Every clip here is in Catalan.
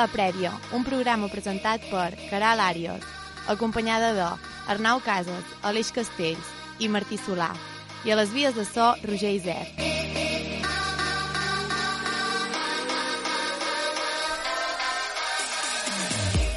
La Prèvia, un programa presentat per Caral Àrios, acompanyada de Arnau Casas, Aleix Castells i Martí Solà, i a les vies de so Roger Isert.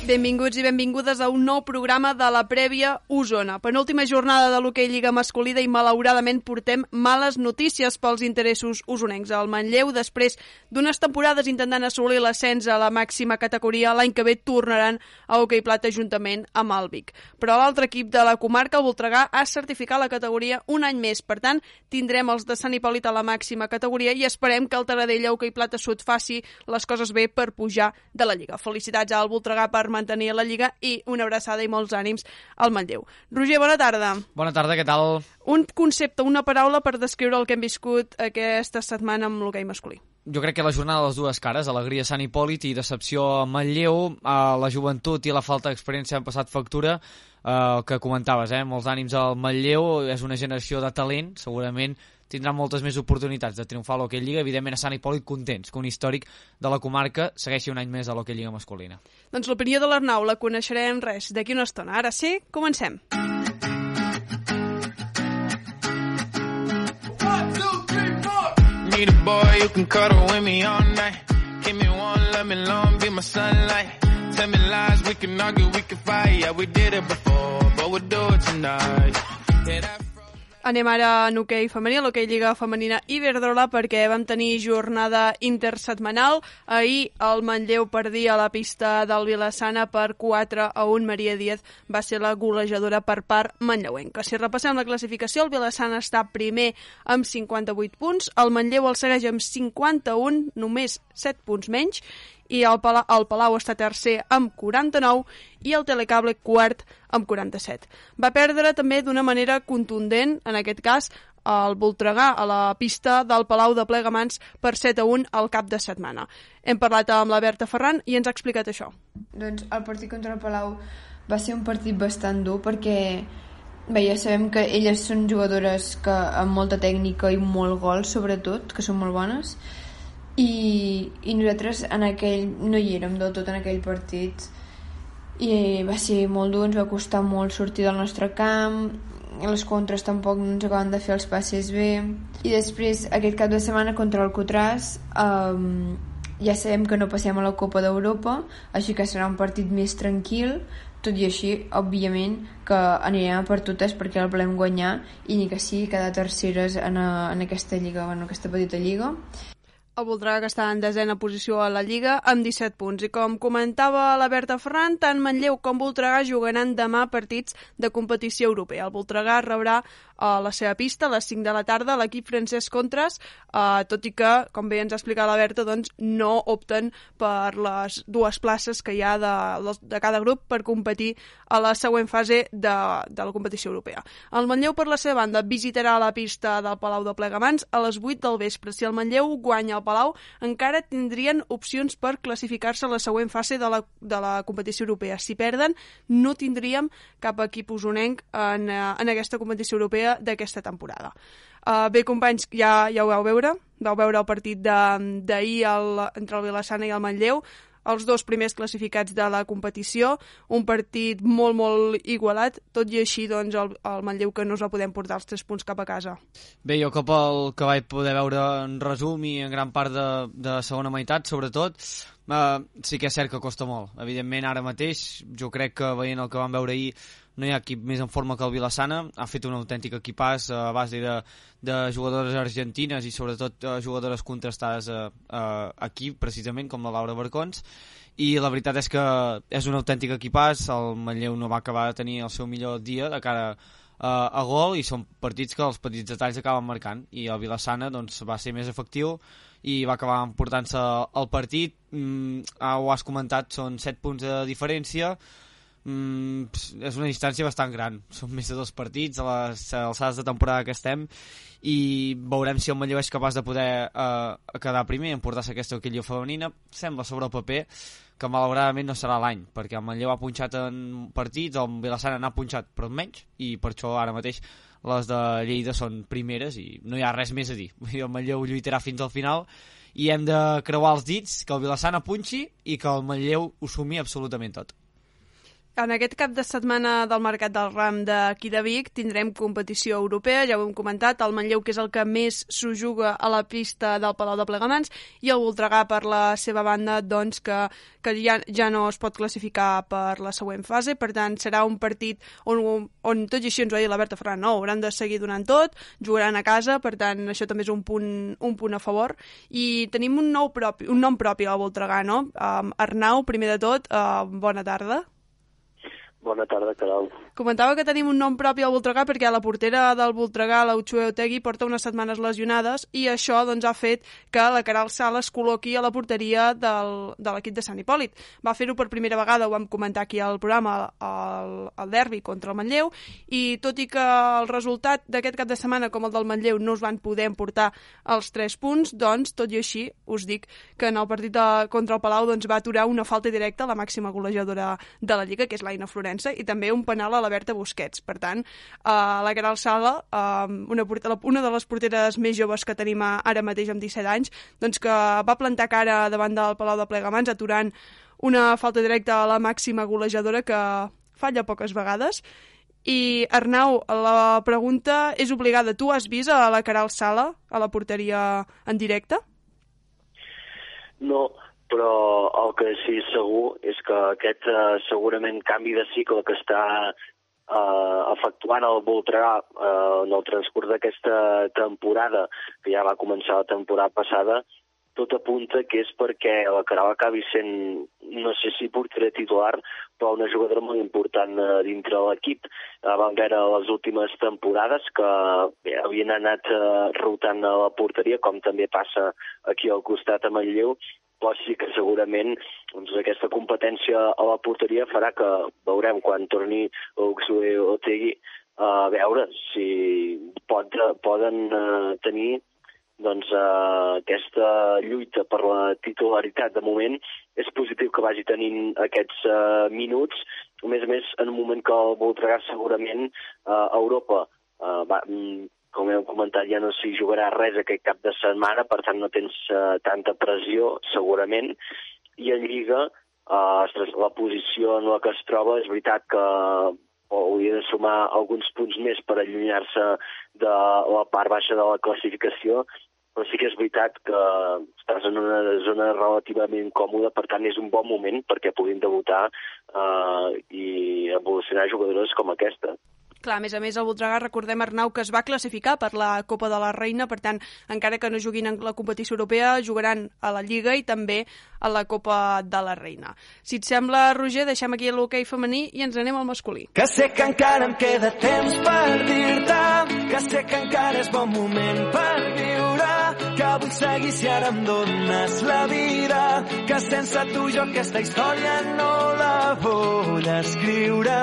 Benvinguts i benvingudes a un nou programa de la prèvia Osona. Penúltima jornada de l'hoquei Lliga masculina i malauradament portem males notícies pels interessos usonencs. El Manlleu, després d'unes temporades intentant assolir l'ascens a la màxima categoria, l'any que ve tornaran a hoquei plata juntament amb el Vic. Però l'altre equip de la comarca, el Voltregà, ha certificat la categoria un any més. Per tant, tindrem els de Sant Hipòlit a la màxima categoria i esperem que el Taradella hoquei plata sud faci les coses bé per pujar de la Lliga. Felicitats al Voltregà per mantenir la Lliga i una abraçada i molts ànims al Manlleu. Roger, bona tarda. Bona tarda, què tal? Un concepte, una paraula per descriure el que hem viscut aquesta setmana amb l'hoquei masculí. Jo crec que la jornada de les dues cares, alegria a Sant Hipòlit i decepció a Manlleu, a la joventut i la falta d'experiència han passat factura, eh, que comentaves, eh? molts ànims al Manlleu, és una generació de talent, segurament tindrà moltes més oportunitats de triomfar a l'Hockey Lliga, evidentment a Sant Hipòlit contents que un històric de la comarca segueixi un any més a l'Hockey Lliga masculina. Doncs l'opinió de l'Arnau la coneixerem res d'aquí una estona. Ara sí, comencem. Need a boy you can cuddle with me all night. Give me one, let me long, be my sunlight. Tell me lies, we can argue, we can fight. Yeah, we did it before, but we'll do it tonight. Yeah, that Anem ara en hoquei femení, l'hoquei Lliga Femenina Iberdrola, perquè vam tenir jornada intersetmanal. Ahir el Manlleu perdia la pista del Vilassana per 4 a 1. Maria Díaz va ser la golejadora per part manlleuenca. Si repassem la classificació, el Vilassana està primer amb 58 punts, el Manlleu el segueix amb 51, només 7 punts menys, i el, Palau, el Palau està tercer amb 49 i el Telecable quart amb 47. Va perdre també d'una manera contundent, en aquest cas, el Voltregà a la pista del Palau de Plegamans per 7 a 1 al cap de setmana. Hem parlat amb la Berta Ferran i ens ha explicat això. Doncs el partit contra el Palau va ser un partit bastant dur perquè bé, ja sabem que elles són jugadores que amb molta tècnica i molt gol, sobretot, que són molt bones, i, i nosaltres en aquell no hi érem del tot en aquell partit. I va ser molt dur, ens va costar molt sortir del nostre camp les contres tampoc no ens acaben de fer els passes bé. I després aquest cap de setmana contra el Cotràs um, ja sabem que no passem a la Copa d'Europa així que serà un partit més tranquil. Tot i així, òbviament, que anirem per totes perquè el volem guanyar i ni que sigui quedar terceres en, a, en aquesta lliga, en aquesta petita lliga el Voltregà està en desena posició a la Lliga amb 17 punts. I com comentava la Berta Ferran, tant Manlleu com Voltregà jugaran demà partits de competició europea. El Voltregà rebrà a la seva pista a les 5 de la tarda l'equip francès Contres, eh, tot i que, com bé ens ha explicat la Berta, doncs, no opten per les dues places que hi ha de, de cada grup per competir a la següent fase de, de la competició europea. El Manlleu, per la seva banda, visitarà la pista del Palau de Plegamans a les 8 del vespre. Si el Manlleu guanya el Palau, encara tindrien opcions per classificar-se a la següent fase de la, de la competició europea. Si perden, no tindríem cap equip usonenc en, eh, en aquesta competició europea d'aquesta temporada. Uh, bé, companys, ja, ja ho vau veure. Vau veure el partit d'ahir entre el Vilassana i el Manlleu els dos primers classificats de la competició, un partit molt, molt igualat, tot i així doncs, el, el Manlleu que no us va podem portar els tres punts cap a casa. Bé, jo cop el que vaig poder veure en resum i en gran part de, de segona meitat, sobretot, uh, sí que és cert que costa molt. Evidentment, ara mateix, jo crec que veient el que vam veure ahir, no hi ha equip més en forma que el Vilassana, ha fet un autèntic equipàs a base de, de jugadores argentines i sobretot uh, jugadores contrastades uh, uh, aquí, precisament, com la Laura Barcons, i la veritat és que és un autèntic equipàs, el Manlleu no va acabar de tenir el seu millor dia de cara uh, a gol i són partits que els petits detalls acaben marcant. I el Vilassana doncs, va ser més efectiu i va acabar emportant-se el partit. Mm, uh, ho has comentat, són 7 punts de diferència mm, és una distància bastant gran. Són més de dos partits a les alçades de temporada que estem i veurem si el Manlleu és capaç de poder eh, quedar primer i emportar-se aquesta quilla femenina. Sembla sobre el paper que malauradament no serà l'any, perquè el Manlleu ha punxat en partits, el Vilassana n'ha punxat però menys, i per això ara mateix les de Lleida són primeres i no hi ha res més a dir. El Manlleu lluitarà fins al final i hem de creuar els dits que el Vilassana punxi i que el Manlleu ho sumi absolutament tot. En aquest cap de setmana del Mercat del Ram d'aquí de Vic tindrem competició europea, ja ho hem comentat, el Manlleu, que és el que més s'ho juga a la pista del Palau de Plegamans, i el Voltregà, per la seva banda, doncs, que, que ja, ja no es pot classificar per la següent fase, per tant, serà un partit on, on tot i així ens ho ha dit la Berta Ferran, no, hauran de seguir donant tot, jugaran a casa, per tant, això també és un punt, un punt a favor, i tenim un, nou propi, un nom propi al Voltregà, no? Um, Arnau, primer de tot, uh, bona tarda. Bona tarda, Caral. Comentava que tenim un nom propi al Voltregà perquè la portera del Voltregà, la Uchue Otegui, porta unes setmanes lesionades i això doncs, ha fet que la Caral Sala es col·loqui a la porteria del, de l'equip de Sant Hipòlit. Va fer-ho per primera vegada, ho vam comentar aquí al programa, al, al derbi contra el Manlleu, i tot i que el resultat d'aquest cap de setmana, com el del Manlleu, no us van poder emportar els 3 punts, doncs, tot i així, us dic que en el partit de, contra el Palau doncs, va aturar una falta directa a la màxima golejadora de la Lliga, que és l'Aina Florença, i també un penal a la Berta Busquets. Per tant, eh, la Caral Sala, eh, una, una de les porteres més joves que tenim ara mateix amb 17 anys, doncs que va plantar cara davant del Palau de Plegamans aturant una falta directa a la màxima golejadora que falla poques vegades. I, Arnau, la pregunta és obligada. Tu has vist a la Caral Sala, a la porteria en directe? No, però el que sí segur és que aquest eh, segurament canvi de cicle que està eh, efectuant el Voltregà eh, en el transcurs d'aquesta temporada, que ja va començar la temporada passada, tot apunta que és perquè la Caral acabi sent, no sé si portaré titular, però una jugadora molt important eh, dintre l'equip. Eh, vam veure les últimes temporades que bé, havien anat eh, rotant a la porteria, com també passa aquí al costat a Manlleu, però sí que segurament doncs, aquesta competència a la porteria farà que veurem quan torni Oxue Tegui a veure si pot, poden uh, tenir doncs, uh, aquesta lluita per la titularitat. De moment és positiu que vagi tenint aquests uh, minuts, a més a més en un moment que el Voltregà segurament a Europa va, mm, com hem comentat, ja no s'hi jugarà res aquest cap de setmana, per tant no tens uh, tanta pressió, segurament, i en Lliga, uh, la posició en la que es troba, és veritat que hauria de sumar alguns punts més per allunyar-se de la part baixa de la classificació, però sí que és veritat que estàs en una zona relativament còmoda, per tant és un bon moment perquè puguin debutar uh, i evolucionar jugadores com aquesta. Clar, a més a més, el Voltregà, recordem, Arnau, que es va classificar per la Copa de la Reina, per tant, encara que no juguin en la competició europea, jugaran a la Lliga i també a la Copa de la Reina. Si et sembla, Roger, deixem aquí l'hoquei femení i ens anem al masculí. Que sé que encara em queda temps per dir-te que sé que encara és bon moment per viure que vull seguir si ara em dones la vida que sense tu jo aquesta història no la vull escriure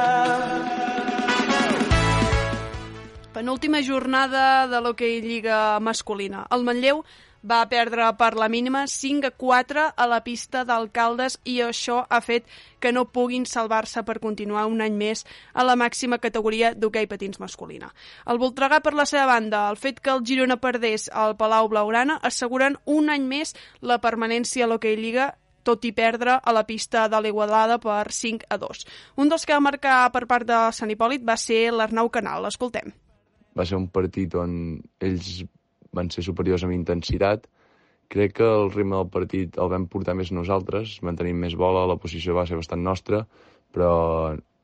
penúltima jornada de l'Hockey Lliga masculina. El Manlleu va perdre per la mínima 5 a 4 a la pista d'Alcaldes i això ha fet que no puguin salvar-se per continuar un any més a la màxima categoria d'hoquei patins masculina. El Voltregà, per la seva banda, el fet que el Girona perdés al Palau Blaugrana asseguren un any més la permanència a l'Hockey Lliga tot i perdre a la pista de l'Igualada per 5 a 2. Un dels que va marcar per part de Sant Hipòlit va ser l'Arnau Canal. L'escoltem va ser un partit on ells van ser superiors amb intensitat. Crec que el ritme del partit el vam portar més nosaltres, mantenim més bola, la posició va ser bastant nostra, però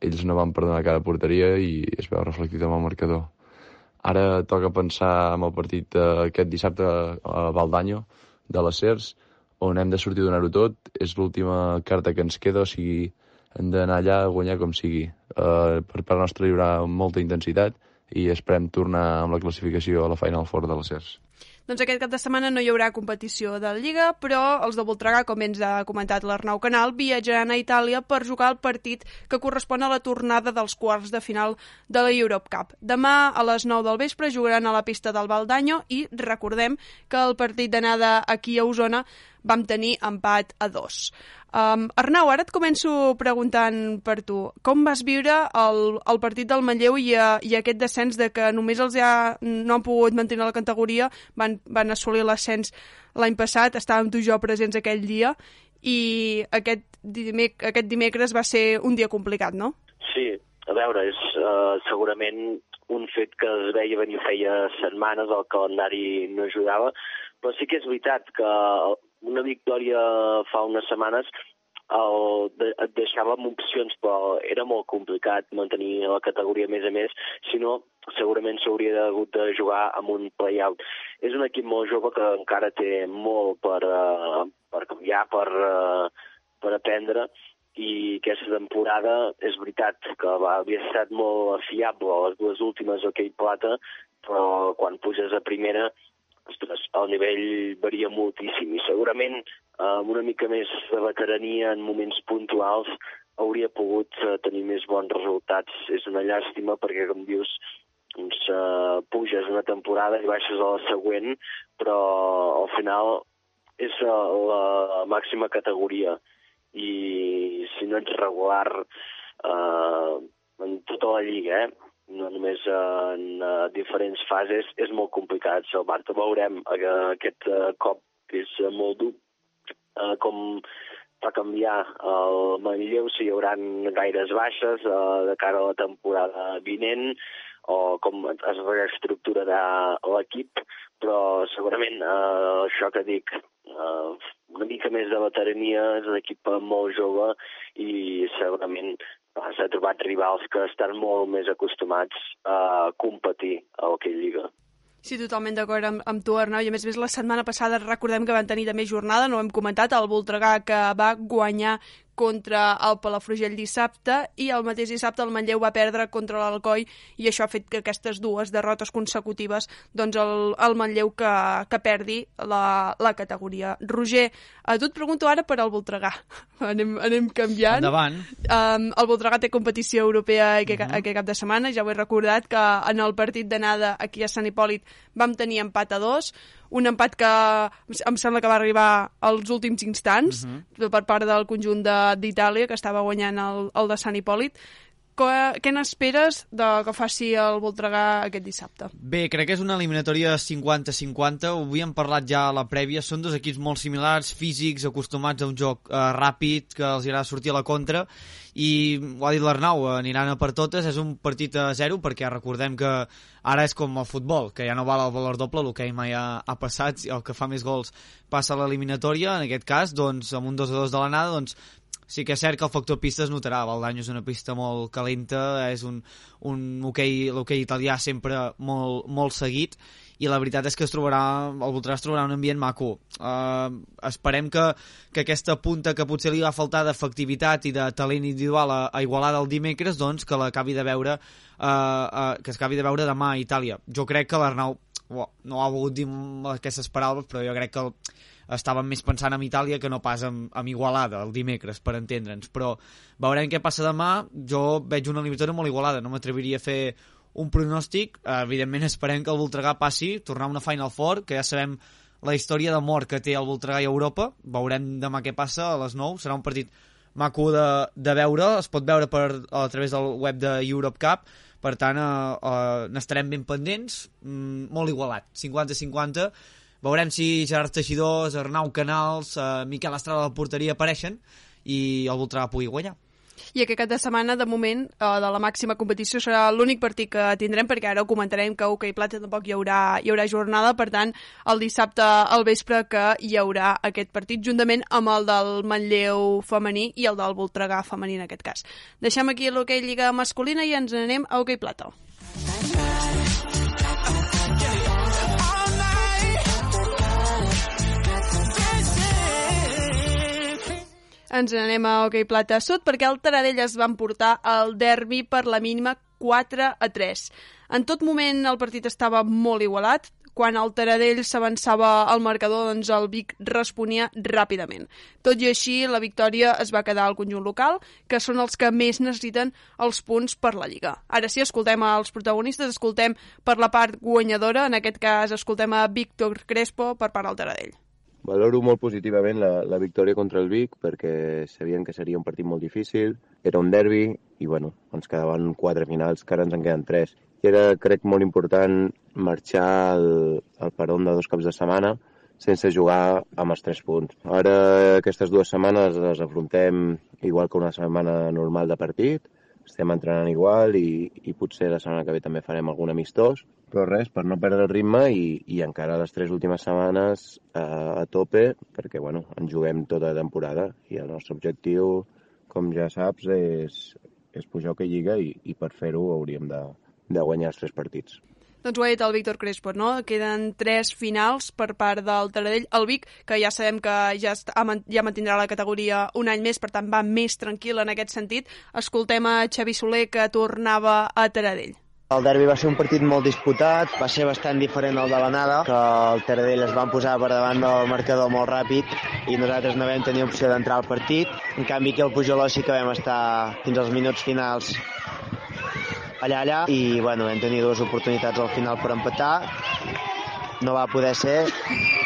ells no van perdonar cada porteria i es veu reflectit amb el marcador. Ara toca pensar en el partit aquest dissabte a Valdanyo, de les Cers, on hem de sortir a donar-ho tot. És l'última carta que ens queda, o sigui, hem d'anar allà a guanyar com sigui. Uh, per part nostra hi haurà molta intensitat i esperem tornar amb la classificació a la Final Four de les CERS. Doncs aquest cap de setmana no hi haurà competició de Lliga, però els de Voltregà, com ens ha comentat l'Arnau Canal, viatjaran a Itàlia per jugar el partit que correspon a la tornada dels quarts de final de la Europe Cup. Demà a les 9 del vespre jugaran a la pista del Valdanyo i recordem que el partit d'anada aquí a Osona vam tenir empat a dos. Um, Arnau, ara et començo preguntant per tu. Com vas viure el, el partit del Manlleu i, uh, i aquest descens de que només els ha, no han pogut mantenir la categoria, van, van assolir l'ascens l'any passat, estàvem tu i jo presents aquell dia, i aquest, dimec aquest dimecres va ser un dia complicat, no? Sí, a veure, és uh, segurament un fet que es veia venir feia setmanes, el calendari no ajudava, però sí que és veritat que una victòria fa unes setmanes el, et deixava amb opcions, però era molt complicat mantenir la categoria a més a més, si no, segurament s'hauria hagut de jugar amb un play-out. És un equip molt jove que encara té molt per, uh, per canviar, per, uh, per aprendre, i aquesta temporada és veritat que va, havia estat molt fiable les dues últimes hoquei plata, però quan puges a primera ostres, el nivell varia moltíssim i segurament eh, amb una mica més de veterania en moments puntuals hauria pogut uh, tenir més bons resultats. És una llàstima perquè, com dius, doncs, uh, puges una temporada i baixes a la següent, però al final és la màxima categoria i si no ets regular uh, en tota la lliga, eh? No només en uh, diferents fases, és molt complicat salvar-te. Veurem uh, aquest uh, cop que és molt dur, uh, com va canviar el Manlleu, si hi haurà gaires baixes uh, de cara a la temporada vinent, o com es reestructurarà l'equip, però segurament uh, això que dic, uh, una mica més de veterania, és un equip molt jove i segurament s'ha trobat rivals que estan molt més acostumats a competir a l'Hockey Lliga. Sí, totalment d'acord amb, amb tu, Arnau. I a més a més, la setmana passada recordem que van tenir també jornada, no ho hem comentat, el Voltregà que va guanyar contra el Palafrugell dissabte i el mateix dissabte el Manlleu va perdre contra l'Alcoi i això ha fet que aquestes dues derrotes consecutives doncs el, el Manlleu que, que perdi la, la categoria. Roger, a tu et pregunto ara per al Voltregà. Anem, anem canviant. Endavant. Um, el Voltregà té competició europea aquest, uh Mhm. -huh. aquest cap de setmana, ja ho he recordat que en el partit d'anada aquí a Sant Hipòlit vam tenir empat a dos, un empat que em sembla que va arribar als últims instants uh -huh. per part del conjunt d'Itàlia que estava guanyant el, el de Sant Hipòlit què, n'esperes de que faci el Voltregà aquest dissabte? Bé, crec que és una eliminatòria 50-50, ho havíem parlat ja a la prèvia, són dos equips molt similars, físics, acostumats a un joc eh, ràpid, que els agrada sortir a la contra, i ho ha dit l'Arnau, aniran a per totes, és un partit a zero, perquè recordem que ara és com el futbol, que ja no val el valor doble, que mai ha, ha passat, el que fa més gols passa a l'eliminatòria, en aquest cas, doncs, amb un 2 a 2 de l'anada, doncs, sí que és cert que el factor pista es notarà. Valdanyo és una pista molt calenta, és un, un hoquei, l'hoquei italià sempre molt, molt seguit, i la veritat és que es trobarà, el Voltregà es trobarà un ambient maco. Uh, esperem que, que aquesta punta que potser li va faltar d'efectivitat i de talent individual a, a Igualada el dimecres, doncs que l'acabi de veure uh, uh, que s'acabi de veure demà a Itàlia. Jo crec que l'Arnau no ha volgut dir aquestes paraules, però jo crec que el, estàvem més pensant en Itàlia que no pas en, en Igualada el dimecres, per entendre'ns. Però veurem què passa demà. Jo veig una eliminatòria molt igualada, no m'atreviria a fer un pronòstic. Evidentment esperem que el Voltregà passi, tornar a una Final Four, que ja sabem la història de mort que té el Voltregà i Europa. Veurem demà què passa a les 9. Serà un partit maco de, de veure, es pot veure per, a través del web de Europe Cup, per tant eh, eh, n'estarem ben pendents, mm, molt igualat, 50-50, veurem si Gerard Teixidors, Arnau Canals, eh, Miquel Estrada de la porteria apareixen i el Voltregà pugui guanyar. I aquest cap de setmana, de moment, eh, de la màxima competició serà l'únic partit que tindrem, perquè ara ho comentarem que Hockey Plata tampoc hi haurà, hi haurà jornada, per tant, el dissabte al vespre que hi haurà aquest partit, juntament amb el del Manlleu femení i el del Voltregà femení, en aquest cas. Deixem aquí l'Hockey Lliga masculina i ens n'anem a Hockey Plata. Ens n'anem a Hockey Plata Sud perquè el Taradell es van portar el derbi per la mínima 4 a 3. En tot moment el partit estava molt igualat, quan el Taradell s'avançava al marcador, doncs el Vic responia ràpidament. Tot i així, la victòria es va quedar al conjunt local, que són els que més necessiten els punts per la Lliga. Ara sí, escoltem els protagonistes, escoltem per la part guanyadora, en aquest cas escoltem a Víctor Crespo per part del Taradell. Valoro molt positivament la, la victòria contra el Vic perquè sabien que seria un partit molt difícil, era un derbi i bueno, ens quedaven quatre finals, que ara ens en queden tres. I era, crec, molt important marxar al, al peron de dos caps de setmana sense jugar amb els tres punts. Ara aquestes dues setmanes les afrontem igual que una setmana normal de partit, estem entrenant igual i, i potser la setmana que ve també farem algun amistós, però res, per no perdre el ritme i, i encara les tres últimes setmanes eh, a tope, perquè bueno, en juguem tota la temporada i el nostre objectiu, com ja saps, és, és pujar a Lliga i, i per fer-ho hauríem de, de guanyar els tres partits. Doncs ho ha dit el Víctor Crespo, no? Queden tres finals per part del Taradell. El Vic, que ja sabem que ja, està, ja mantindrà la categoria un any més, per tant va més tranquil en aquest sentit. Escoltem a Xavi Soler, que tornava a Taradell. El derbi va ser un partit molt disputat, va ser bastant diferent al de l'anada, que el Taradell es van posar per davant del marcador molt ràpid i nosaltres no vam tenir opció d'entrar al partit. En canvi, aquí al Pujoló sí que vam estar fins als minuts finals allà, allà, i bueno, vam tenir dues oportunitats al final per empatar, no va poder ser,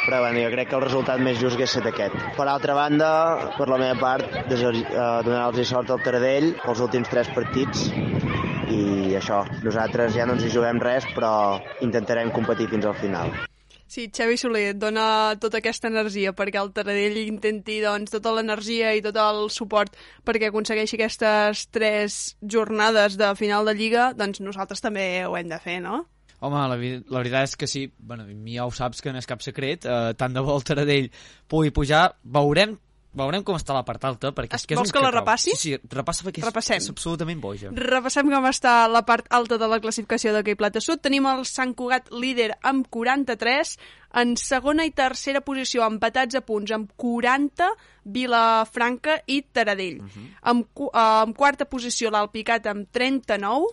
però bueno, jo crec que el resultat més just hagués estat aquest. Per altra banda, per la meva part, eh, donar-los sort al Taradell pels últims tres partits i això, nosaltres ja no ens hi juguem res, però intentarem competir fins al final. Sí, Xavi Soler dona tota aquesta energia perquè el Taradell intenti doncs, tota l'energia i tot el suport perquè aconsegueixi aquestes tres jornades de final de Lliga, doncs nosaltres també ho hem de fer, no? Home, la, la veritat és que sí, bueno, ja ho saps que no és cap secret, eh, tant de bo el Taradell pugui pujar, veurem Veurem com està la part alta, perquè és que és Vols un que la cacau. repassi? Sí, sí, repassa perquè Repassem. és, és absolutament boja. Repassem com està la part alta de la classificació d'hoquei plata sud. Tenim el Sant Cugat líder amb 43, en segona i tercera posició empatats a punts amb 40, Vilafranca i Taradell. Uh -huh. en, cu- eh, en quarta posició l'Alpicat amb 39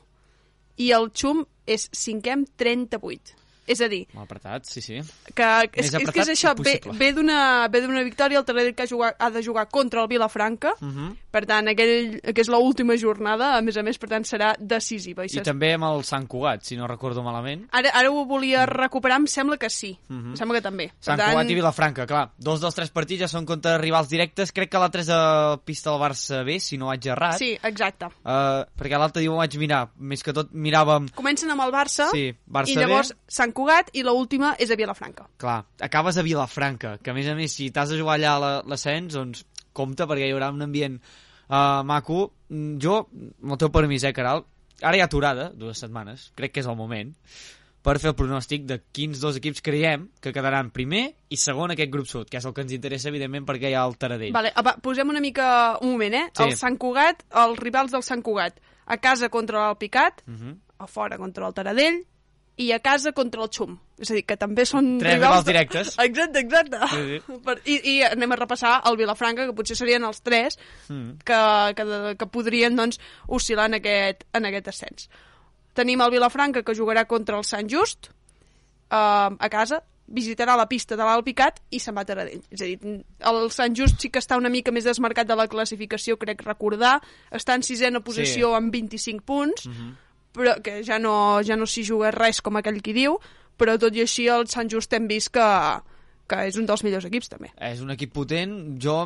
i el Xum és cinquè amb 38. És a dir, Mal apretat, sí, sí. que és, és, que és això, ve, ve d'una victòria, el Taradell que ha, jugat, ha de jugar contra el Vilafranca, Uh -huh. per tant, aquell, que és l'última jornada, a més a més, per tant, serà decisiva. I, I també amb el Sant Cugat, si no recordo malament. Ara, ara ho volia recuperar, em sembla que sí. Mhm. Em sembla que també. Per Sant Cugat i Vilafranca, clar. Dos dels tres partits ja són contra rivals directes. Crec que l'altre és a pista del Barça B, si no vaig errat. Sí, exacte. Uh, perquè l'altre dia ho vaig mirar. Més que tot miràvem... Comencen amb el Barça, Sí, Barça i llavors B. Sant Cugat, i l'última és a Vilafranca. Clar, acabes a Vilafranca, que a més a més, si t'has de jugar allà la- l'ascens, doncs compte, perquè hi haurà un ambient uh, maco. Mm, Jo, amb el teu permís, eh, Caral, ara hi ha aturada, dues setmanes, crec que és el moment, per fer el pronòstic de quins dos equips creiem que quedaran primer i segon aquest grup sud, que és el que ens interessa, evidentment, perquè hi ha el Taradell. Vale, va, posem una mica un moment, eh? Sí. El Sant Cugat, els rivals del Sant Cugat, a casa contra l'Alpicat, Uh -huh. a fora contra el Taradell, i a casa contra el Xum. És a dir, que també són Tres rivals... rivals directes. Exacte, exacte. Sí, sí. Per, i, I anem a repassar el Vilafranca, que potser serien els tres Mm. que, que, que podrien doncs, oscil·lar en aquest, en aquest ascens. Tenim el Vilafranca, que jugarà contra el Sant Just, eh, a casa, visitarà la pista de l'Alpicat i se'n va a Taradell. És a dir, el Sant Just sí que està una mica més desmarcat de la classificació, crec recordar. Està en sisena posició Sí. amb 25 punts, Uh -huh. Però que ja no, ja no s'hi juga res com aquell qui diu, però tot i així el Sant Just hem vist que, que és un dels millors equips també. És un equip potent. Jo,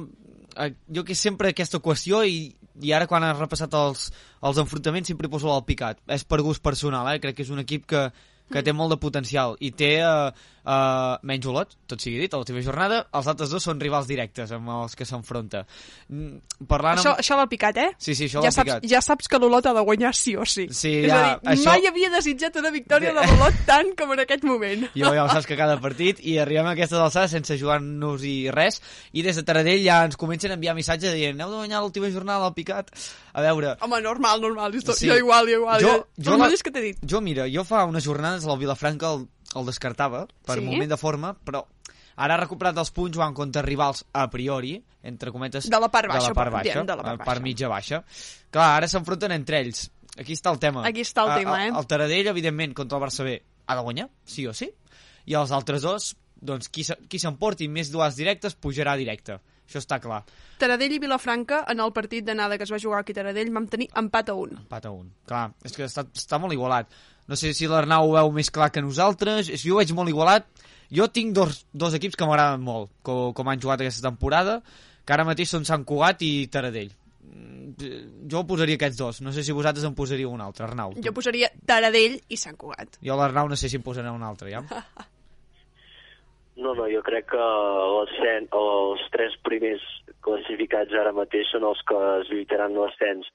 eh, jo que sempre aquesta qüestió i, i ara quan has repassat els, els enfrontaments sempre poso el picat. És per gust personal, eh? crec que és un equip que, que té molt de potencial i té uh, uh, menys olot, tot sigui dit, a l'última jornada. Els altres dos són rivals directes amb els que s'enfronta. Mm, Parlant Això, amb... això l'Alpicat, eh? Sí, sí, això ja l'Alpicat. saps, ja saps que l'Olot ha de guanyar sí o sí. Sí, és ja, a dir, això- mai havia desitjat una victòria de l'Olot tant com en aquest moment. Jo ja ho saps que cada partit i arribem a aquestes alçades sense jugar-nos-hi res i des de Taradell ja ens comencen a enviar missatges dient heu de guanyar l'última jornada al Picat a veure, Home, normal, normal. Jo, Sí. jo igual, jo igual. Jo- Jo, jo la- que dit. jo mira, jo fa unes jornades al Vilafranca el, el descartava per Sí? moment de forma, però ara ha recuperat els punts jugant contra rivals a priori, entre cometes... De la part baixa, de la part per- baixa, diem, de la part part baixa. mitja baixa. Clar, ara s'enfronten entre ells. Aquí està el tema. Aquí està el A- tema, a- eh? El Taradell, evidentment, contra el Barça B, ha de guanyar, sí o sí. i els altres dos, doncs qui se- qui s'emporti més duels directes pujarà directe. Això està clar. Taradell i Vilafranca, en el partit d'anada que es va jugar aquí a Taradell, vam tenir empat a un. Empat a un. Clar, és que està, està molt igualat. No sé si l'Arnau ho veu més clar que nosaltres, jo ho veig molt igualat. Jo tinc dos, dos equips que m'agraden molt, com, com han jugat aquesta temporada, que ara mateix són Sant Cugat i Taradell. Mm, Jo posaria aquests dos, no sé si vosaltres en posaríeu un altre, Arnau. tu. Jo posaria Taradell i Sant Cugat. Jo l'Arnau no sé si em posaré un altre, ja? No, no, jo crec que l'ascens, els tres primers classificats ara mateix són els que es lluitaran l'ascens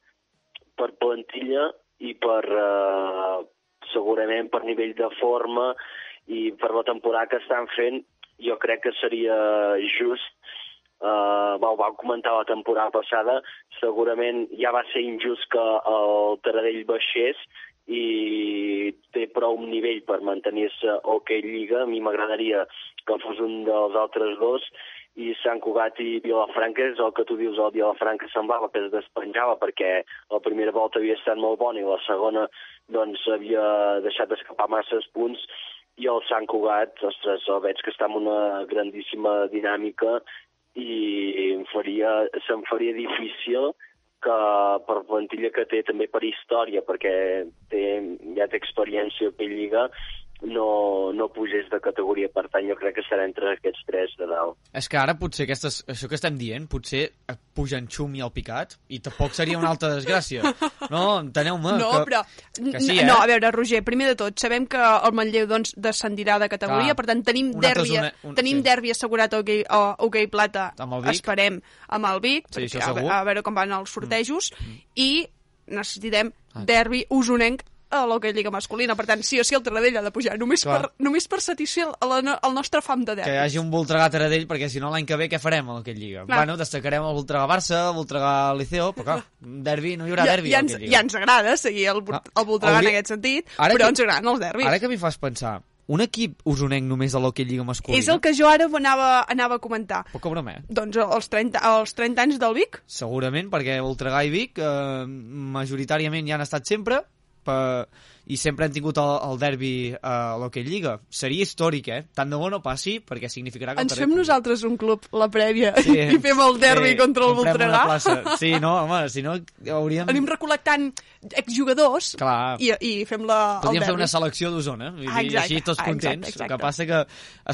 per plantilla i per, eh, segurament, per nivell de forma i per la temporada que estan fent, jo crec que seria just eh, va, vam comentar la temporada passada, segurament ja va ser injust que el Taradell baixés i té prou nivell per mantenir-se o okay, Lliga. A mi m'agradaria que fos un dels altres dos i Sant Cugat i Vilafranca és el que tu dius, el Vilafranca semblava que es despenjava perquè la primera volta havia estat molt bona i la segona doncs havia deixat d'escapar masses punts i el Sant Cugat, ostres, el veig que està en una grandíssima dinàmica i em faria, se'm faria difícil que per plantilla que té també per història, perquè té, ja té experiència a Lliga, no, no pugés de categoria. Per tant, jo crec que serà entre aquests tres de dalt. És que ara potser aquestes, això que estem dient, potser et pugen xum i el picat, i tampoc seria una altra desgràcia. No, enteneu-me. No, que, però... Que sí, eh? No, a veure, Roger, primer de tot, sabem que el Manlleu doncs, descendirà de categoria, Clar. per tant, tenim derbi, zona- un- tenim sí. derbi assegurat a Hockey, a Hockey Plata, Amb el Vic. esperem, amb el Vic, Sí, perquè això a, a veure com van els sortejos, i necessitem Ah. derbi usonenc a l'Hockey Lliga masculina. Per tant, sí o sí, el Taradell ha de pujar, només, Clar. per, només per satisfer el, el, el nostre fam de que derbi. hi hagi un Voltregà Taradell, perquè si no l'any que ve què farem a aquella lliga? Clar. Bueno, destacarem el Voltregà Barça, el Voltregà Liceo, però clar, derbi, no hi haurà ja, derbi ja, ens, ja ens agrada seguir el, Ah, el Voltregà en aquest sentit, Ara però que- ens agraden els derbis. Ara que m'hi fas pensar, un equip usonenc només a l'Hockey Lliga masculina? És el que jo ara anava, anava a comentar. Poca broma, eh? Doncs els 30, els 30 anys del Vic? Segurament, perquè Voltregà i Vic eh, majoritàriament hi han estat sempre per... i sempre han tingut el, el derbi a l'Hockey Lliga. Seria històric, eh? Tant de bo no passi, perquè significarà que... el Ens fem nosaltres un club, la prèvia, Sí, i fem el derbi sí, contra el Voltregà. Sí, no, home, si no hauríem... Anem recol·lectant exjugadors Clar. i, i fem la, el Podríem fer derbi. una selecció d'Osona, Ah, exacte, així tots ah, contents. exacte, exacte. El que passa que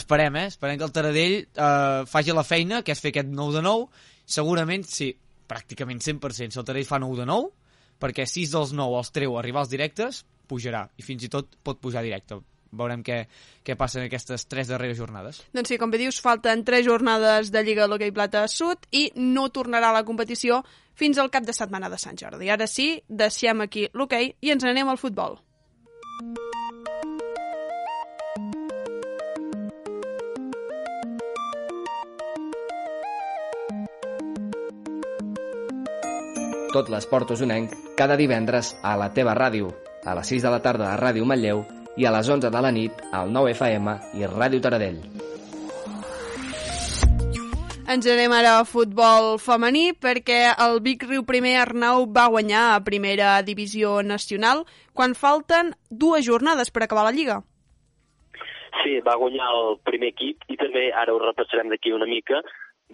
esperem, eh? Esperem que el Taradell eh, faci la feina, que és fer aquest 9 de 9. Segurament, sí, pràcticament 100%, si el Taradell fa 9 de 9, perquè 6 dels 9 els treu a arribar als directes, pujarà, i fins i tot pot pujar directe. Veurem què, què passa en aquestes tres darreres jornades. Doncs sí, com bé dius, falten 3 jornades de Lliga d'Hockey Plata Sud i no tornarà a la competició fins al cap de setmana de Sant Jordi. Ara sí, deixem aquí l'hoquei i ens n'anem al futbol. Tot l'esport usonenc cada divendres a la teva ràdio, a les 6 de la tarda a Ràdio Manlleu i a les 11 de la nit al 9 FM i Ràdio Taradell. Ens anem ara a futbol femení perquè el Vic Riu Primer Arnau va guanyar a primera divisió nacional quan falten dues jornades per acabar la Lliga. Sí, va guanyar el primer equip i també, ara ho repassarem d'aquí una mica,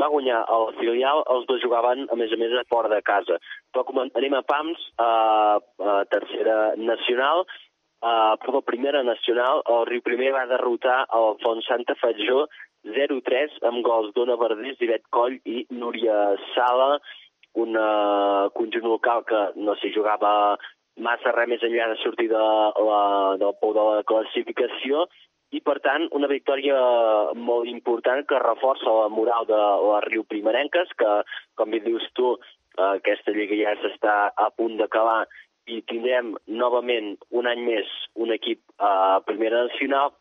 va guanyar el filial, els dos jugaven, a més a més, a fora de casa. Però com anem a PAMS, a, a tercera nacional, a, perdó, primera nacional, el Riu Primer va derrotar el Font Santa Fatjó 0-3 amb gols d'Ona Verdés, Ivet Coll i Núria Sala, un uh, conjunt local que no s'hi jugava massa res més enllà de sortir de la, del pou de la classificació i, per tant, una victòria molt important que reforça la moral de les Riu Primerenques, que, com bé dius tu, eh, aquesta lliga ja s'està a punt d'acabar i tindrem novament un any més un equip a primera nacional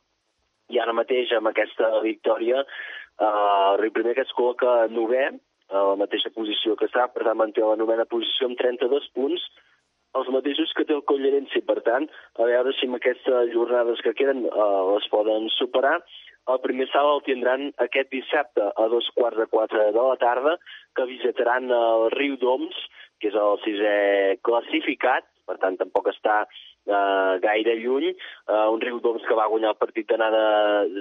i ara mateix amb aquesta victòria eh, el Riu Primer que es col·loca novè a la mateixa posició que està, per tant manté la novena posició amb 32 punts els mateixos que té el Collerense, per tant, a veure si amb aquestes jornades que queden eh, les poden superar. El primer salt el tindran aquest dissabte a dos quarts de quatre de la tarda, que visitaran el Riu d'Oms, que és el sisè classificat, per tant tampoc està eh, gaire lluny, eh, un Riudoms que va guanyar el partit d'anada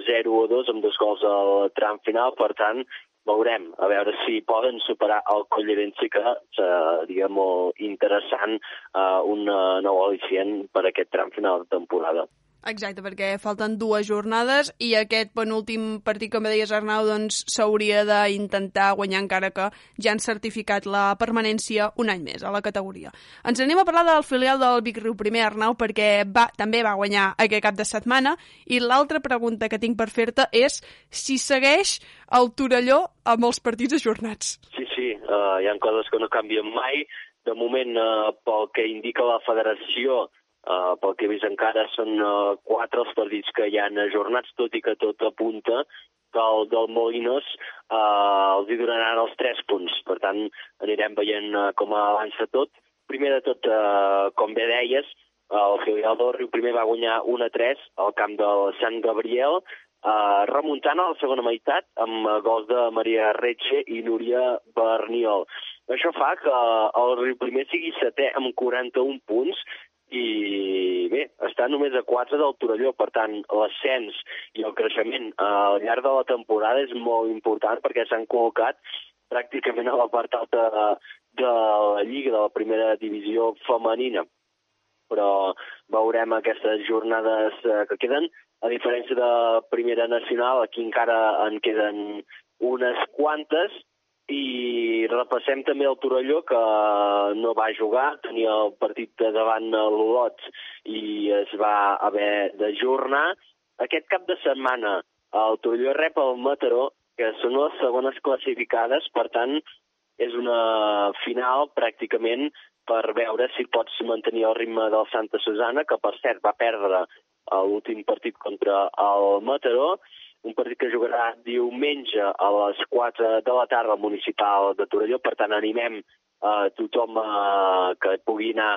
0 a 2 amb dos gols al tram final, per tant, veurem, a veure si poden superar el Collerense, que seria molt interessant eh, un nou al·licient per aquest tram final de temporada. Exacte, perquè falten dues jornades i aquest penúltim partit, com deies Arnau, doncs s'hauria d'intentar guanyar encara que ja han certificat la permanència un any més a la categoria. Ens anem a parlar del filial del Vic Riu primer, Arnau, perquè va, també va guanyar aquest cap de setmana i l'altra pregunta que tinc per fer-te és si segueix el Torelló amb els partits ajornats. Sí, sí, uh, hi ha coses que no canvien mai. De moment, uh, pel que indica la federació, Uh, pel que he vist encara són uh, quatre els partits que hi han ajornats, tot i que tot apunta que el del Molinos uh, els hi donaran els tres punts. Per tant, anirem veient uh, com avança tot. Primer de tot, uh, com bé deies, el filial del Riu primer va guanyar 1-3 al camp del Sant Gabriel, uh, remuntant a la segona meitat amb gols de Maria Retxe i Núria Berniol. Això fa que el Riu primer sigui setè amb 41 punts i bé, està només a 4 del Torelló, per tant, l'ascens i el creixement al llarg de la temporada és molt important perquè s'han col·locat pràcticament a la part alta de, de la Lliga, de la primera divisió femenina. Però veurem aquestes jornades eh, que queden. A diferència de primera nacional, aquí encara en queden unes quantes, i repassem també el Torelló, que no va jugar, tenia el partit davant l'Olot i es va haver d'ajornar. Aquest cap de setmana el Torelló rep el Mataró, que són les segones classificades, per tant, és una final pràcticament per veure si pots mantenir el ritme del Santa Susana, que per cert va perdre l'últim partit contra el Mataró, un partit que jugarà diumenge a les 4 de la tarda al municipal de Torelló, per tant animem a tothom eh, que pugui anar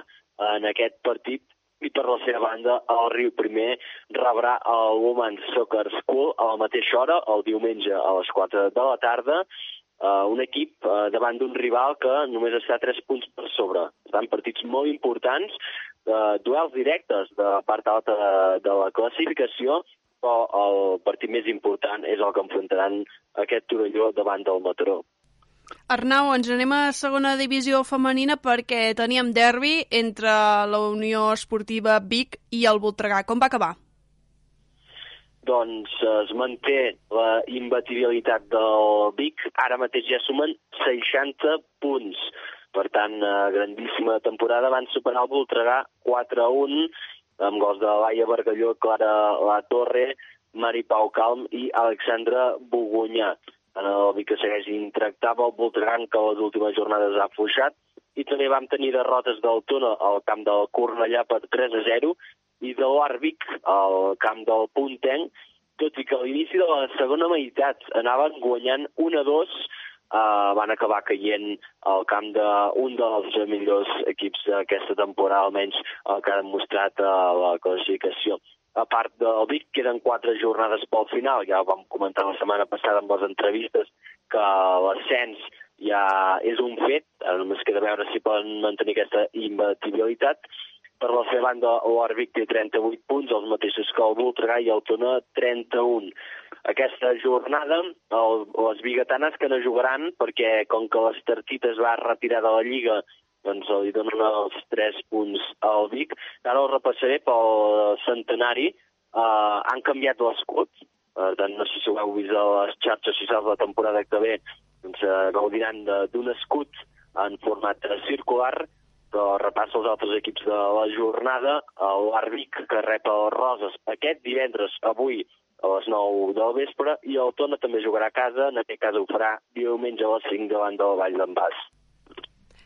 en aquest partit. I per la seva banda el Riu Primer rebrà el Women's Soccer School a la mateixa hora, el diumenge a les 4 de la tarda, uh, un equip uh, davant d'un rival que només està 3 punts per sobre. Estan partits molt importants, uh, duels directes de la part alta de, de la classificació però el partit més important és el que enfrontaran aquest Torelló davant del Mataró. Arnau, ens anem a segona divisió femenina perquè teníem derbi entre la Unió Esportiva Vic i el Voltregà. Com va acabar? Doncs es manté la imbatibilitat del Vic. Ara mateix ja sumen 60 punts. Per tant, grandíssima temporada. Van superar el Voltregà 4-1 amb gols de Laia Bargalló, Clara La Torre, Mari Pau Calm i Alexandra Bogunyà. En el Vic que segueix intractable, el Voltregà, que les últimes jornades ha fluixat, i també vam tenir derrotes del Tona al camp del Cornellà per 3 a 0 i de l'Arbic al camp del Puntenc, tot i que a l'inici de la segona meitat anaven guanyant 1 a 2 uh, van acabar caient al camp d'un dels millors equips d'aquesta temporada, almenys el que han mostrat a uh, la classificació. A part del Vic, queden quatre jornades pel final. Ja ho vam comentar la setmana passada amb les entrevistes que l'ascens ja és un fet, ara només queda veure si poden mantenir aquesta imbatibilitat. Per la seva banda, l'Arbic té 38 punts, els mateixos que el Voltregà i el Tona 31 aquesta jornada el, les biguetanes que no jugaran perquè com que l'Estartit es va retirar de la Lliga doncs li donen els 3 punts al Vic. Ara el repassaré pel centenari. Uh, han canviat l'escut, per tant, no sé si ho heu vist a les xarxes socials la temporada que ve, doncs uh, gaudiran d'un escut en format circular, però repassa els altres equips de la jornada. L'Arbic, que rep els Roses aquest divendres, avui, a les 9 del vespre i el Tona també jugarà a casa, en aquest cas ho farà diumenge a les 5 davant del Vall d'en Bas.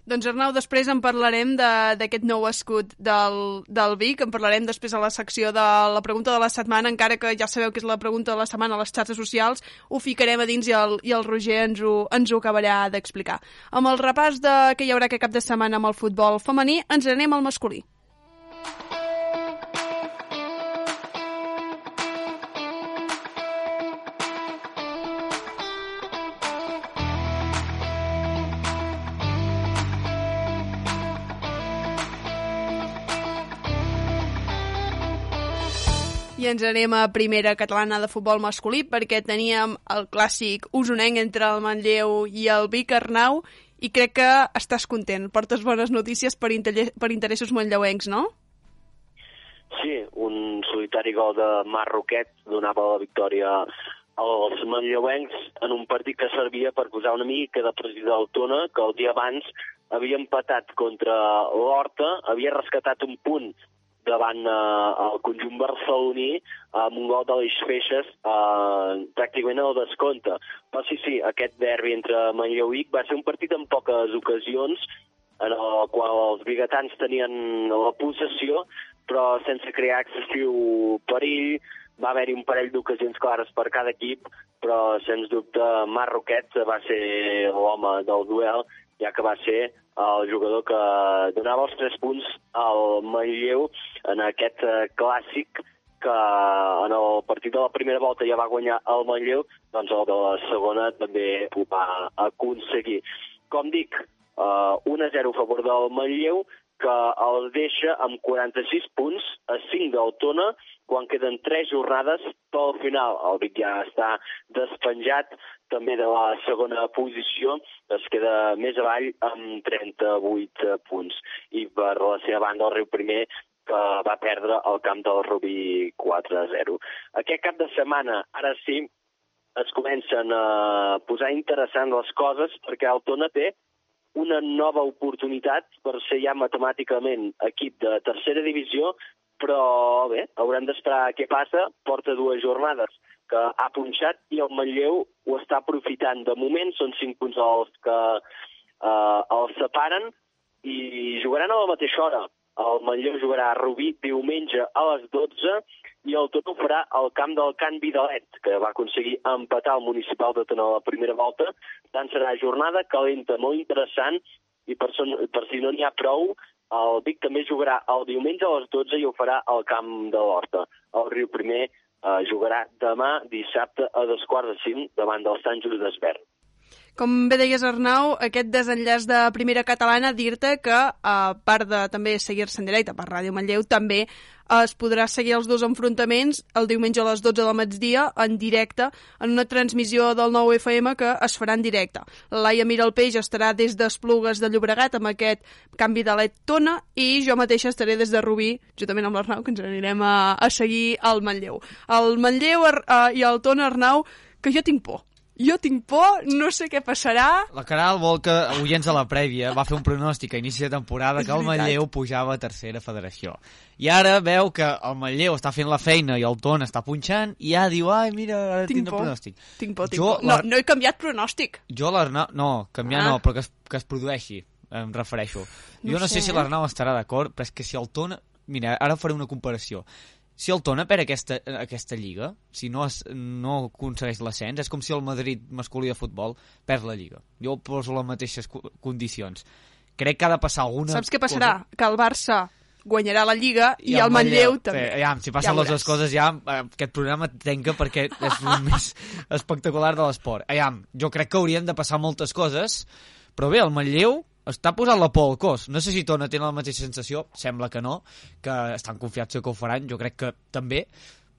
Doncs Arnau, després en parlarem d'aquest nou escut del, del Vic, en parlarem després a la secció de la pregunta de la setmana, encara que ja sabeu que és la pregunta de la setmana a les xarxes socials, ho ficarem a dins i el, i el Roger ens ho, ens ho acabarà d'explicar. Amb el repàs de què hi haurà aquest cap de setmana amb el futbol femení, ens anem al masculí. I ens anem a primera catalana de futbol masculí perquè teníem el clàssic usonenc entre el Manlleu i el Vic Arnau i crec que estàs content, portes bones notícies per, per interessos manlleuencs, no? Sí, un solitari gol de Marroquet donava la victòria als manlleuencs en un partit que servia per posar una mica de pressió del Tona, que el dia abans havia empatat contra l'Horta, havia rescatat un punt davant eh, el conjunt barceloní amb un gol de les Feixes eh, pràcticament al descompte. Però sí, sí, aquest derbi entre Manlleu i Vic va ser un partit amb poques ocasions en el qual els biguetans tenien la possessió, però sense crear excessiu perill. Va haver-hi un parell d'ocasions clares per cada equip, però sens dubte Marroquet va ser l'home del duel, ja que va ser el jugador que donava els tres punts al Manlleu en aquest eh, clàssic que en el partit de la primera volta ja va guanyar el Manlleu, doncs el de la segona també ho va aconseguir. Com dic, uh, 1-0 a favor del Manlleu, que el deixa amb 46 punts a 5 del Tona quan queden 3 jornades però al final. El Vic ja està despenjat també de la segona posició. Es queda més avall amb 38 punts. I per la seva banda el Riu Primer que va perdre el camp del Rubí 4-0. Aquest cap de setmana, ara sí, es comencen a posar interessant les coses perquè el Tona té una nova oportunitat per ser ja matemàticament equip de tercera divisió, però bé, haurem d'esperar què passa, porta dues jornades que ha punxat i el Manlleu ho està aprofitant. De moment són cinc punts els que eh, els separen i jugaran a la mateixa hora. El Manlleu jugarà a Rubí diumenge a les 12 i el tot ho farà al camp del Can Vidalet, que va aconseguir empatar el municipal de a la primera volta. Tant serà jornada calenta, molt interessant, i per, per si no n'hi ha prou, el Vic també jugarà el diumenge a les 12 i ho farà al camp de l'Horta. El Riu Primer eh, jugarà demà, dissabte, a dos quarts de cinc, davant del Sant Just d'Esbert. Com bé deies, Arnau, aquest desenllaç de primera catalana, dir-te que, a part de també seguir-se en directe per Ràdio Manlleu, també es podrà seguir els dos enfrontaments el diumenge a les 12 del migdia en directe en una transmissió del nou FM que es farà en directe. Laia Miralpeix estarà des d'Esplugues de Llobregat amb aquest canvi de let tona i jo mateixa estaré des de Rubí, juntament amb l'Arnau, que ens anirem a, a seguir al Manlleu. El Manlleu uh, i el Tona Arnau, que jo tinc por jo tinc por, no sé què passarà. La Caral vol que, oients a la prèvia, va fer un pronòstic a inici de temporada que el Manlleu pujava a tercera federació. I ara veu que el Manlleu està fent la feina i el Ton està punxant i ja diu, ai, mira, ara tinc, tinc pronòstic. Tinc por, tinc jo, por. No, no he canviat pronòstic. Jo l'Arnau... No, canviar ah. no, però que es, que es produeixi, em refereixo. No jo no sé, sé si l'Arnau estarà d'acord, però és que si el Ton... Mira, ara faré una comparació si el Tona perd aquesta, aquesta lliga, si no, es, no aconsegueix l'ascens, és com si el Madrid masculí de futbol perd la lliga. Jo poso les mateixes condicions. Crec que ha de passar alguna Saps què passarà? Cosa... Que el Barça guanyarà la Lliga i, i el Manlleu, Manlleu també. Sí, ja, si passen ja les dues coses ja eh, aquest programa tenca perquè és el més espectacular de l'esport. jo crec que haurien de passar moltes coses, però bé, el Manlleu està posant la por al cos. No sé si Tona té la mateixa sensació, sembla que no, que estan confiats que ho faran, jo crec que també,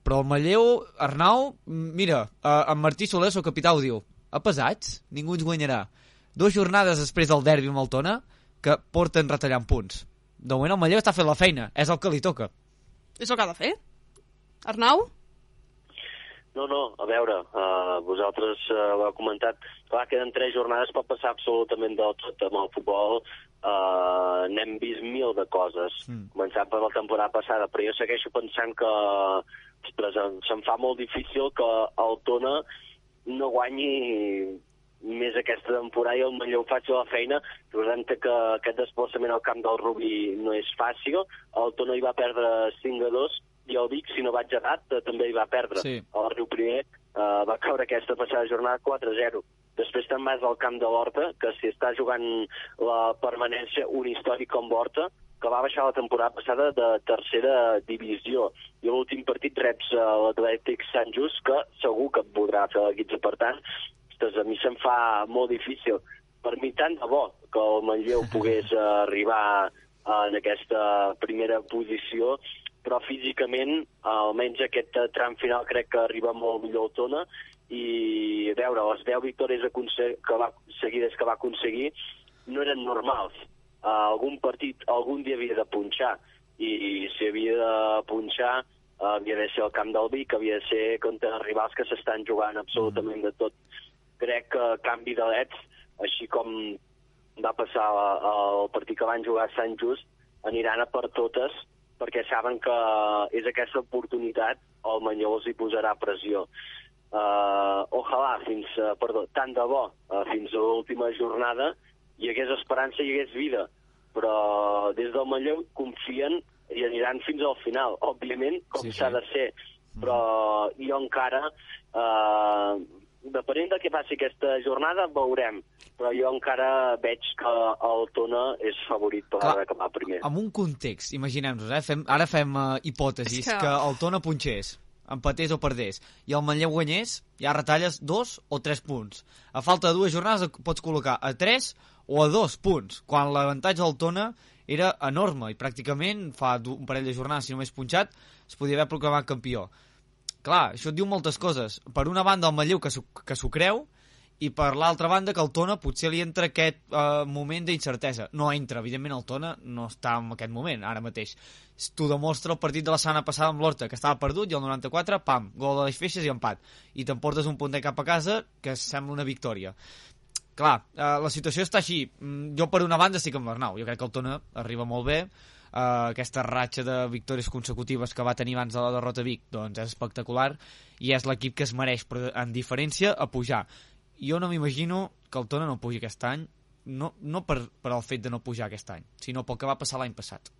però el Malleu, Arnau, mira, eh, en Martí Soler, el capità, ho diu, a pesats, ningú ens guanyarà. Dues jornades després del derbi amb el Tona, que porten retallant punts. De moment el Malleu està fent la feina, és el que li toca. És el que ha de fer. Arnau? No, no, a veure, uh, vosaltres uh, ho heu comentat, clar, queden tres jornades, pot passar absolutament del tot amb el futbol, uh, n'hem vist mil de coses, mm. començant per la temporada passada, però jo segueixo pensant que, ostres, se'm fa molt difícil que el Tona no guanyi més aquesta temporada i el Manlleu faci la feina, recordant que aquest desplaçament al camp del Rubí no és fàcil, el Tona hi va perdre 5 a 2, i el Vic, si no vaig errat, eh, també hi va perdre. Sí. El Riu Primer eh, va caure aquesta passada jornada 4-0. Després te'n vas al camp de l'Horta, que si està jugant la permanència un històric com l'Horta, que va baixar la temporada passada de tercera divisió. I l'últim partit reps a l'Atlètic Sant Just, que segur que et podrà fer la guitza. Per tant, ostres, a mi se'm fa molt difícil. Per mi tant de bo que el Manlleu pogués arribar en aquesta primera posició però físicament, almenys aquest eh, tram final crec que arriba molt millor el Tona, i a veure, les 10 victòries que va, seguides que va aconseguir no eren normals. Uh, algun partit algun dia havia de punxar, i si havia de punxar uh, havia de ser el camp del Vic, havia de ser contra rivals que s'estan jugant absolutament de tot. Crec que canvi de leds, així com va passar el partit que van jugar a Sant Just, aniran a per totes perquè saben que és aquesta oportunitat el Manlleu els hi posarà pressió. Uh, ojalà, fins, uh, perdó, tant de bo, uh, fins a l'última jornada hi hagués esperança, i hi hagués vida, però des del Manlleu confien i aniran fins al final, òbviament, com s'ha sí, sí. de ser, però jo encara, eh, depenent del que passi aquesta jornada, veurem, però jo encara veig que el Tona és favorit per Clar, acabar primer. Amb un context, imaginem-nos, eh? fem, ara fem uh, hipòtesis, que... que el Tona punxés, empatés o perdés, i el Manlleu guanyés, ja retalles dos o tres punts. A falta de dues jornades pots col·locar a tres o a dos punts, quan l'avantatge del Tona era enorme i pràcticament fa un parell de jornades, si només punxat, es podia haver proclamat campió. Clar, això et diu moltes coses. Per una banda, el Manlleu, que s'ho creu, i per l'altra banda que el Tona potser li entra aquest eh, moment d'incertesa. No entra, evidentment el Tona no està en aquest moment, ara mateix. T'ho demostra el partit de la setmana passada amb l'Horta, que estava perdut, i el 94, pam, gol de les feixes i empat. I t'emportes un puntet cap a casa que sembla una victòria. Clar, eh, la situació està així. Mm, jo per una banda estic amb l'Arnau. Jo crec que el Tona arriba molt bé. Uh, aquesta ratxa de victòries consecutives que va tenir abans de la derrota a Vic doncs és espectacular i és l'equip que es mereix però en diferència a pujar jo no m'imagino que el Tona no pugi aquest any, no, no per, per el fet de no pujar aquest any, sinó pel que va passar l'any passat.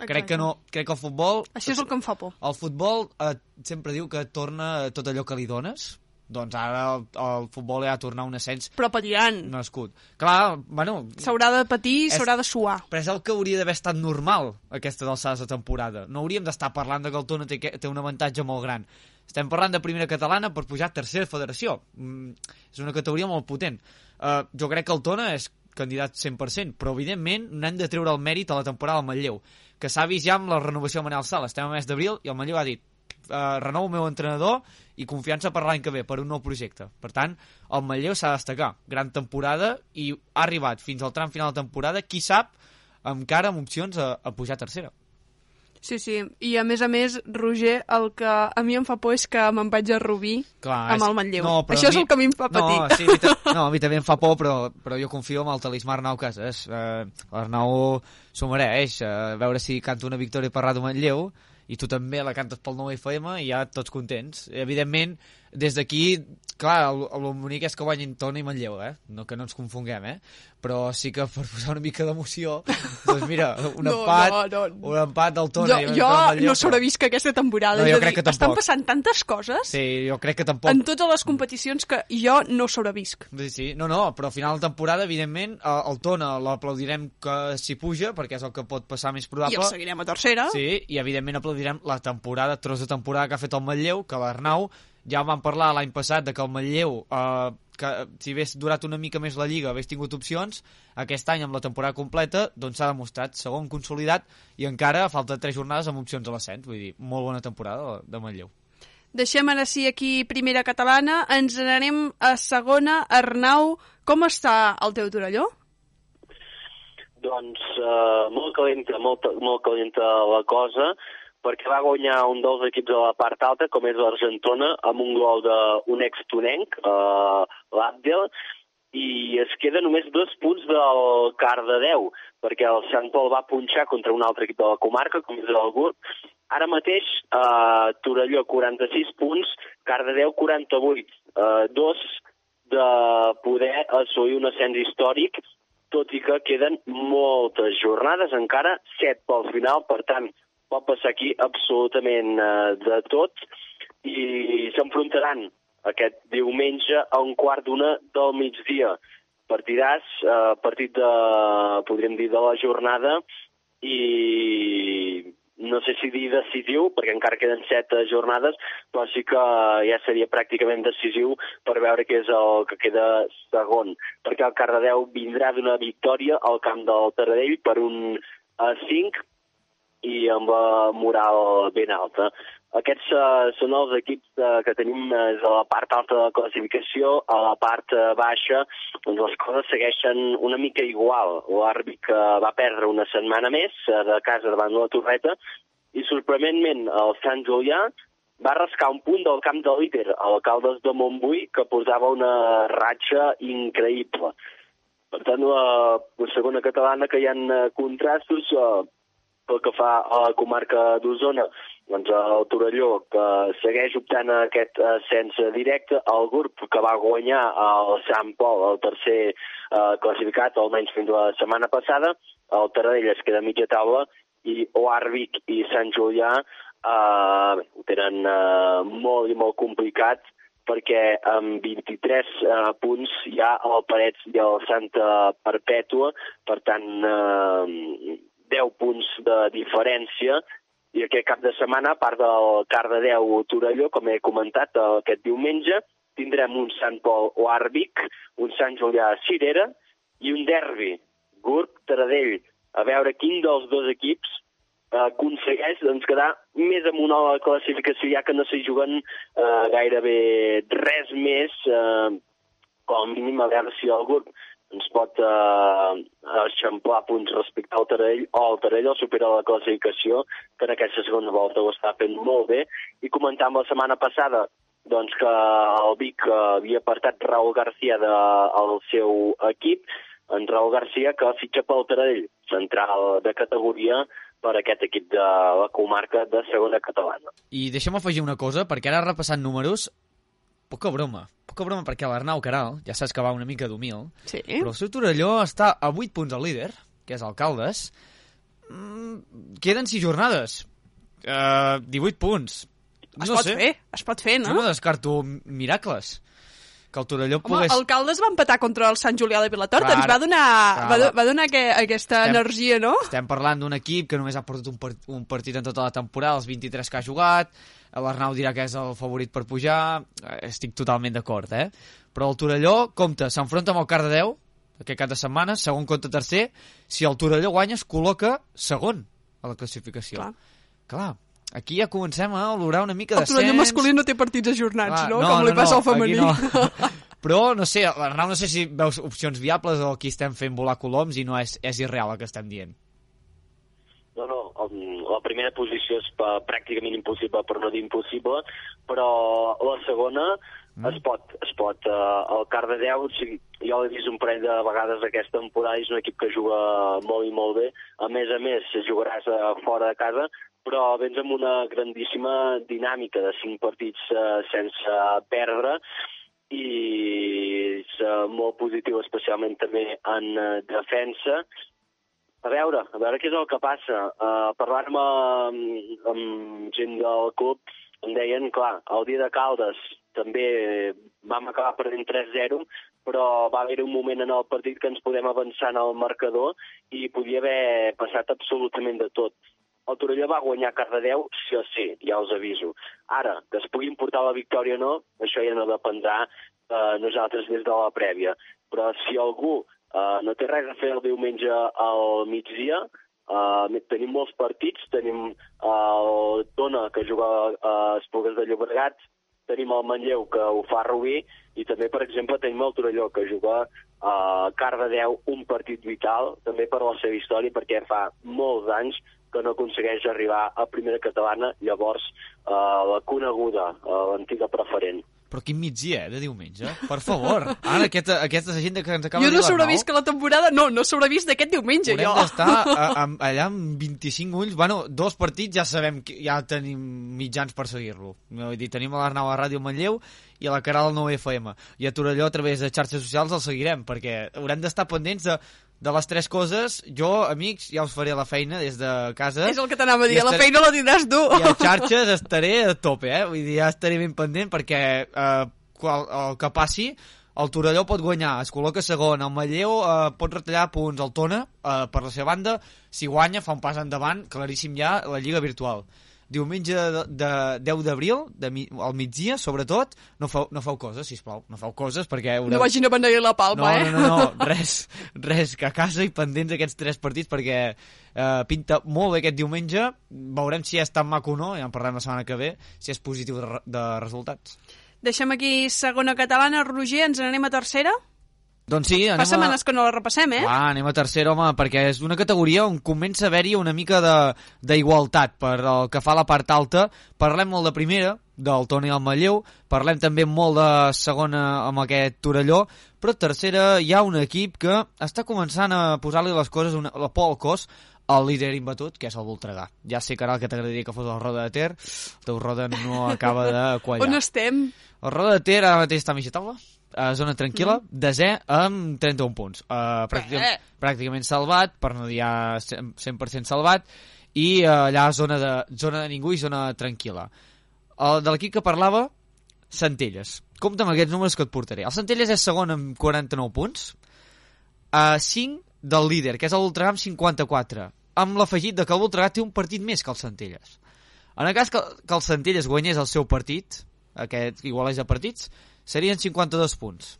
Exacte. Crec que, no, crec que el futbol... Això és el que em fa por. El futbol eh, sempre diu que torna tot allò que li dones, doncs ara el, el futbol ja ha tornar un ascens però patiran nascut clar, bueno s'haurà de patir i s'haurà de suar però és el que hauria d'haver estat normal aquesta alçades de temporada no hauríem d'estar parlant de que el Tona té, té un avantatge molt gran estem parlant de primera catalana per pujar a tercera federació. Mm, és una categoria molt potent. Uh, jo crec que el Tona és candidat 100%, però evidentment n'hem de treure el mèrit a la temporada al Manlleu, que s'ha vist ja amb la renovació de Manel Sala. Estem a mes d'abril i el Manlleu ha dit uh, renou el meu entrenador i confiança per l'any que ve, per un nou projecte. Per tant, el Manlleu s'ha de destacar. Gran temporada i ha arribat fins al tram final de temporada, qui sap, encara amb opcions a, a pujar a tercera. Sí, sí, i a més a més, Roger, el que a mi em fa por és que me'n vaig a Rubí Clar, amb és... el Manlleu. No, Això és mi... el que a mi em fa patir. No, sí, a mi, no, a mi també em fa por, però, però jo confio en el talismà Arnau Casas. Uh, L'Arnau s'ho mereix, uh, veure si canta una victòria per Ràdio Manlleu, i tu també la cantes pel 9FM i ja tots contents. Evidentment, des d'aquí, clar, el, el bonic és que guanyin Tona i Manlleu, eh? No, que no ens confonguem, eh? Però sí que per posar una mica d'emoció, doncs mira, un no, empat, no, no. un empat del Tona jo, i jo Manlleu, no sobrevisc aquesta temporada. No, jo crec dir, que tampoc. Estan passant tantes coses sí, jo crec que tampoc. en totes les competicions que jo no sobrevisc. Sí, sí, no, no, però al final de temporada, evidentment, el Tona l'aplaudirem que s'hi puja, perquè és el que pot passar més probable. I el seguirem a tercera. Sí, i evidentment aplaudirem la temporada, tros de temporada que ha fet el Manlleu, que l'Arnau ja vam parlar l'any passat de que el Manlleu, eh, que si hagués durat una mica més la Lliga, hagués tingut opcions, aquest any amb la temporada completa doncs s'ha demostrat segon consolidat i encara falta tres jornades amb opcions a l'ascens, vull dir, molt bona temporada de Manlleu. Deixem ara sí aquí primera catalana, ens n'anem a segona. Arnau, com està el teu Torelló? Doncs uh, molt calenta, molt, molt calenta la cosa perquè va guanyar un dels equips de la part alta, com és l'Argentona, amb un gol d'un ex-tonenc, uh, l'Abdel, i es queda només dos punts del Cardedeu, perquè el Sant Pol va punxar contra un altre equip de la comarca, com és el GURB. Ara mateix, uh, Torelló 46 punts, Cardedeu 48, uh, dos de poder assolir un ascens històric, tot i que queden moltes jornades encara, set pel final, per tant, pot passar aquí absolutament eh, de tot i s'enfrontaran aquest diumenge a un quart d'una del migdia. Partidàs, eh, partit de, podríem dir, de la jornada i no sé si dir decisiu, perquè encara queden set jornades, però sí que ja seria pràcticament decisiu per veure què és el que queda segon, perquè el Cardedeu vindrà d'una victòria al camp del Taradell per un 5, i amb la moral ben alta. Aquests uh, són els equips uh, que tenim uh, a la part alta de la classificació, a la part uh, baixa doncs les coses segueixen una mica igual. L'àrbit que va perdre una setmana més uh, de casa davant de la Torreta i sorprenentment el Sant Julià va rascar un punt del camp de líder, l'alcaldes de Montbui, que posava una ratxa increïble. Per tant, la segona catalana que hi ha contrastos uh, pel que fa a la comarca d'Osona, doncs el Torelló, que segueix optant aquest ascens directe, el grup que va guanyar el Sant Pol, el tercer eh, classificat, almenys fins la setmana passada, el Taradell es queda a mitja taula, i Oarvic i Sant Julià eh, ho tenen eh, molt i molt complicat perquè amb 23 eh, punts hi ha el Parets i el Santa Perpètua, per tant eh, 10 punts de diferència i aquest cap de setmana, a part del Cardedeu Torelló, com he comentat aquest diumenge, tindrem un Sant Pol o Àrbic, un Sant Julià Cirera i un derbi, Gurb Taradell. A veure quin dels dos equips eh, aconsegueix doncs, quedar més amunt a la classificació, ja que no s'hi juguen eh, gairebé res més, eh, com a mínim a veure si el Gurb ens pot eh, eixamplar punts respecte al Taradell o el Taradell el supera la classificació que en aquesta segona volta ho està fent molt bé i comentam la setmana passada doncs que el Vic havia apartat Raúl García del de, seu equip en Raúl García que fitxa pel Taradell central de categoria per aquest equip de la comarca de segona catalana. I deixa'm afegir una cosa, perquè ara repassant números, poca broma, poca broma perquè l'Arnau Caral, ja saps que va una mica d'humil, sí. però el seu Torelló està a 8 punts al líder, que és Alcaldes, mm, queden 6 jornades, uh, 18 punts. Es no pot sé. fer, es pot fer, no? Jo no descarto miracles que el Torelló Home, pogués... Alcaldes va empatar contra el Sant Julià de Vilatorta, ens va donar, clar, va, va donar que, aquesta estem, energia, no? Estem parlant d'un equip que només ha perdut un, part, un partit en tota la temporada, els 23 que ha jugat, l'Arnau dirà que és el favorit per pujar, eh, estic totalment d'acord, eh? Però el Torelló, compte, s'enfronta amb el Cardedeu, aquest cap de setmana, segon contra tercer, si el Torelló guanya es col·loca segon a la classificació. Clar. Clar, aquí ja comencem a olorar una mica de El Torelló masculí no té partits ajornats, Clar, no? no? Com no, li passa no, al femení. No. Però, no sé, l'Arnau no sé si veus opcions viables o aquí estem fent volar coloms i no és, és irreal el que estem dient. No, no, la primera posició és pràcticament impossible, per no dir impossible, però la segona mm. es pot, es pot. Uh, el Cardedeu, sigui, jo l'he vist un parell de vegades aquesta temporada, és un equip que juga molt i molt bé. A més a més, jugaràs uh, fora de casa, però vens amb una grandíssima dinàmica de cinc partits uh, sense perdre, i és molt positiu, especialment també en defensa. A veure, a veure què és el que passa. Uh, parlant amb, amb gent del club, em deien, clar, el dia de Caldes també vam acabar perdent 3-0, però va haver un moment en el partit que ens podem avançar en el marcador i podia haver passat absolutament de tot. El Torelló va guanyar Cardedeu, sí o sí, ja us aviso. Ara, que es pugui importar la victòria o no, això ja no dependrà de eh, nosaltres des de la prèvia. Però si algú eh, no té res a fer el diumenge al migdia, eh, tenim molts partits, tenim eh, el Tona, que juga a Esplugues de Llobregat, tenim el Manlleu, que ho fa Rubí, i també, per exemple, tenim el Torelló, que juga a Cardedeu, un partit vital, també per la seva història, perquè fa molts anys que no aconsegueix arribar a primera catalana, llavors eh, la coneguda, eh, l'antiga preferent. Però quin migdia, eh, de diumenge? Per favor. Ara, aquesta, aquesta gent que ens acaba jo no s'haurà vist que la temporada... No, no s'haurà vist d'aquest diumenge, Haurem jo. Haurem d'estar allà amb 25 ulls. Bueno, dos partits ja sabem que ja tenim mitjans per seguir-lo. Vull dir, tenim a l'Arnau a Ràdio Manlleu i a la Caral 9 FM. I a Torelló, a través de xarxes socials, el seguirem, perquè haurem d'estar pendents de de les tres coses, jo, amics, ja us faré la feina des de casa. És el que t'anava a dir, estaré... la feina la tindràs tu. I a xarxes estaré a tope, eh? Vull dir, ja estaré ben pendent perquè eh, qual, el que passi, el Torelló pot guanyar, es col·loca segon, el Matlleu eh, pot retallar punts, el Tona, eh, per la seva banda, si guanya, fa un pas endavant, claríssim ja, la Lliga Virtual. Diumenge de, de 10 d'abril, al migdia, sobretot, no feu, no feu coses, sisplau, no feu coses, perquè... Haureu... No vagin a beneir la palma, no, eh? No, no, no, res, res, que a casa i pendents aquests tres partits, perquè eh, pinta molt bé aquest diumenge, veurem si és tan maco o no, ja en parlem la setmana que ve, si és positiu de, de resultats. Deixem aquí segona catalana. Roger, ens n'anem a tercera? Doncs sí, anem Fa setmanes que no la repassem, eh? Ah, anem a tercera, home, perquè és una categoria on comença a haver-hi una mica de- d'igualtat per el que fa a la part alta. Parlem molt de primera, del Toni al Manlleu, parlem també molt de segona amb aquest Torelló, però tercera hi ha un equip que està començant a posar-li les coses, una, la por al cos, al líder imbatut, que és el Voltregà. Ja sé, Caral, que t'agradaria que fos el Roda de Ter, el teu Roda no acaba de quallar. On estem? El Roda de Ter ara mateix està a mitja taula, a zona tranquil·la, mm. desè amb 31 punts. Uh, pràcticament, Eh. pràcticament salvat, per no dir ja 100%, 100% salvat, i uh, allà zona de, zona de ningú i zona tranquil·la. El de l'equip que parlava, Centelles. Compte amb aquests números que et portaré. El Centelles és segon amb 49 punts, a 5 del líder, que és el Voltregà amb 54, amb l'afegit de que el Voltregà té un partit més que el Centelles. En el cas que, que el Centelles guanyés el seu partit, aquest igualeix de partits, serien 52 punts.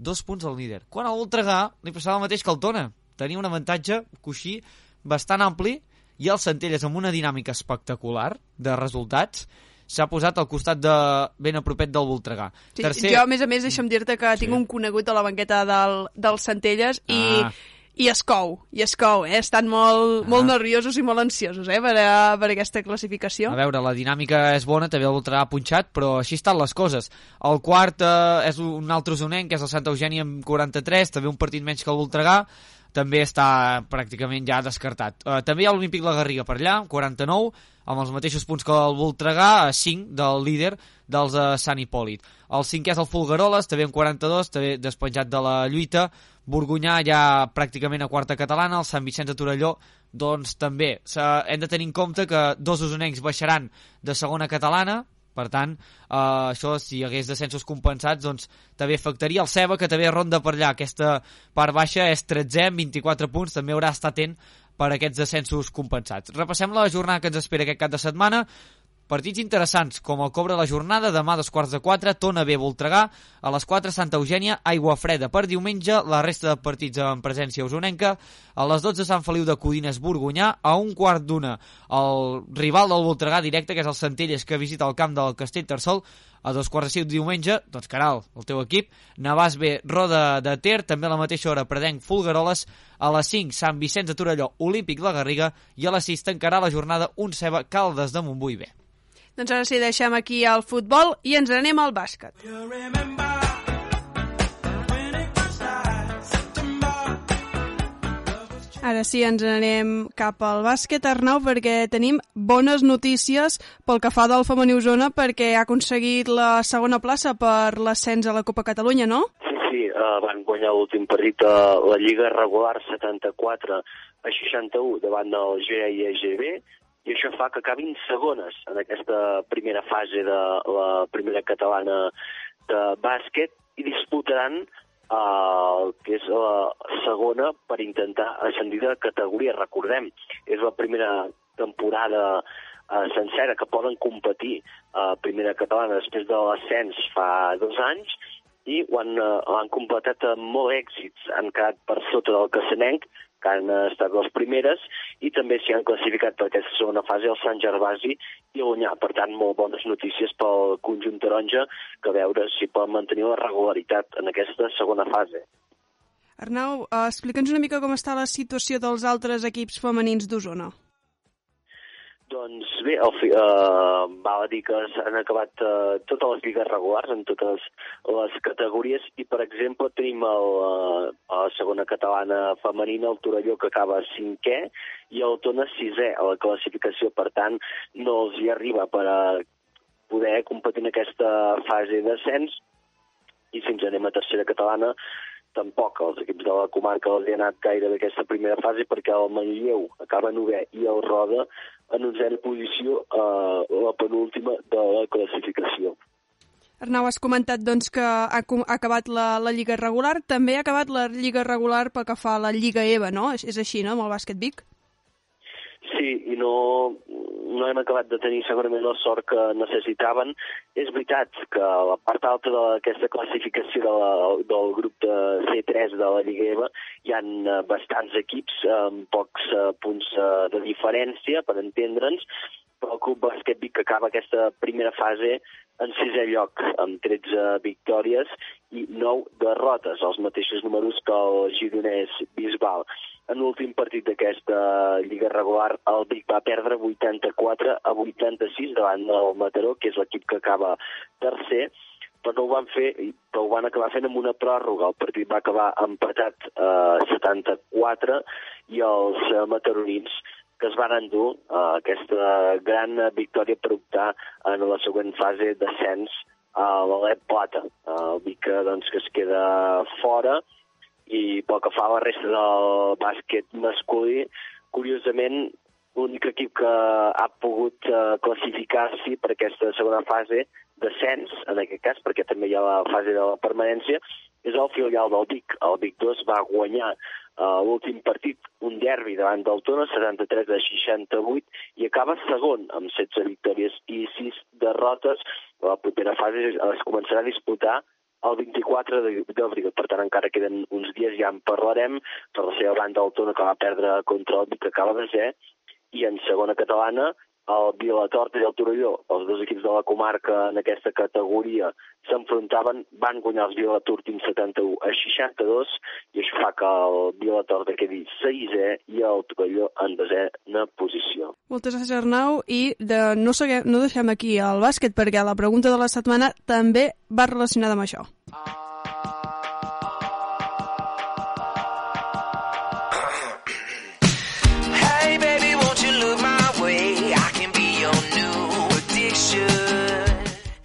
Dos punts al líder. Quan al Voltregà li passava el mateix que el Tona. Tenia un avantatge, coixí, bastant ampli, i el Centelles, amb una dinàmica espectacular de resultats, s'ha posat al costat de ben a propet del Voltregà. Sí, Tercer... Jo, a més a més, deixa'm dir-te que sí. tinc un conegut a la banqueta del, del Centelles Ah. i es cou, i es cou, eh? Estan molt, molt nerviosos i molt ansiosos, eh? Per, a, per aquesta classificació. A veure, la dinàmica és bona, també el Voltregà ha punxat, però així estan les coses. El quart eh, és un altre usonenc, que és el Santa Eugènia amb 43, també un partit menys que el Voltregà, també està pràcticament ja descartat. Uh, també hi ha l'Olímpic La Garriga per allà, amb 49, amb els mateixos punts que el Voltregà, a 5 del líder dels de Sant Hipòlit. El cinquè és el Fulgaroles, també amb 42, també despenjat de la lluita. Borgunyà ja pràcticament a quarta catalana, el Sant Vicenç de Torelló, doncs també. Hem de tenir en compte que dos usonencs baixaran de segona catalana, per tant, eh, això, si hi hagués descensos compensats, doncs també afectaria el Ceba, que també ronda per allà. Aquesta part baixa és 13 amb 24 punts, també haurà d'estar atent per aquests descensos compensats. Repassem la jornada que ens espera aquest cap de setmana. Partits interessants, com el cobre de la jornada, demà dos quarts de quatre, Tona B, Voltregà, a les 4 Santa Eugènia, Aigua Freda per diumenge, la resta de partits en presència usonenca, a les 12 Sant Feliu de Codines, Borgunyà, a un quart d'una el rival del Voltregà directe, que és el Centelles, que visita el camp del Castell Tarsol, a dos quarts de cinc diumenge, doncs Caral, el teu equip, Navàs B, Roda de Ter, també a la mateixa hora Predenc, Fulgaroles, a les 5 Sant Vicenç de Torelló, Olímpic La Garriga, i a les 6 tancarà la jornada un Ceba Caldes de Montbui B. Doncs ara sí, deixem aquí el futbol i ens anem al bàsquet. Ara sí, ens anem cap al bàsquet, Arnau, perquè tenim bones notícies pel que fa del femení Osona, perquè ha aconseguit la segona plaça per l'ascens a la Copa Catalunya, no? Sí, sí, uh, van guanyar l'últim partit a la Lliga regular 74 a 61 davant del GIEGB i això fa que acabin segones en aquesta primera fase de la primera catalana de bàsquet i disputaran uh, que és la segona per intentar ascendir de categoria. Recordem, és la primera temporada uh, sencera que poden competir a uh, primera catalana després de l'ascens fa dos anys i ho han, uh, han completat amb molt èxits. Han quedat per sota del Cassanenc, que han estat les primeres, i també s'hi han classificat per aquesta segona fase el Sant Gervasi i l'Unyà. Per tant, molt bones notícies pel conjunt taronja, que veure si poden mantenir la regularitat en aquesta segona fase. Arnau, eh, explica'ns una mica com està la situació dels altres equips femenins d'Osona. Doncs bé, el, eh, val a dir que han acabat eh, totes les lligues regulars en totes les categories i, per exemple, tenim el, eh, a la segona catalana femenina el Torelló que acaba cinquè i el Tona sisè a la classificació. Per tant, no els hi arriba per a poder competir en aquesta fase d'ascens i si ens anem a tercera catalana tampoc els equips de la comarca els hi ha anat gaire bé aquesta primera fase perquè el Manlleu acaba novè i el Roda en un zero posició a la penúltima de la classificació. Arnau, has comentat doncs, que ha acabat la, la Lliga regular, també ha acabat la Lliga regular pel que fa a la Lliga EVA, no? És, és així, no?, amb el bàsquet Vic? Sí, i no, no hem acabat de tenir segurament la sort que necessitaven. És veritat que la part alta d'aquesta classificació de la, del grup de C3 de la Lliga EVA hi han eh, bastants equips amb pocs eh, punts eh, de diferència, per entendre'ns, però el Club Bàsquet Vic acaba aquesta primera fase en sisè lloc, amb 13 victòries i 9 derrotes, els mateixos números que el Gironès Bisbal. En l'últim partit d'aquesta Lliga regular, el Vic va perdre 84 a 86 davant del Mataró, que és l'equip que acaba tercer, però ho van fer, però ho van acabar fent amb una pròrroga. El partit va acabar empatat a 74 i els eh, mataronins que es van endur uh, aquesta gran victòria per optar en la següent fase d'ascens a l'Alep Plata. Uh, el Vic doncs, que es queda fora i pel que fa a la resta del bàsquet masculí, curiosament, l'únic equip que ha pogut uh, classificar-s'hi per aquesta segona fase d'ascens, en aquest cas, perquè també hi ha la fase de la permanència, és el filial del Vic. El Vic 2 va guanyar uh, l'últim partit, un derbi davant del Tona, 73 a 68, i acaba segon, amb 16 victòries i 6 derrotes. La propera fase es començarà a disputar el 24 d'abril. Per tant, encara queden uns dies, ja en parlarem. Per la seva banda, el Tona, que va perdre contra el Vic, que acaba de ser, i en segona catalana, el Vilatorta i el Torelló, els dos equips de la comarca en aquesta categoria, s'enfrontaven, van guanyar els Vilatortins 71 a 62, i això fa que el Vilatorta quedi 6è i el Torelló en desena posició. Moltes gràcies, Arnau, i de, no, seguem, no deixem aquí el bàsquet, perquè la pregunta de la setmana també va relacionada amb això. Hey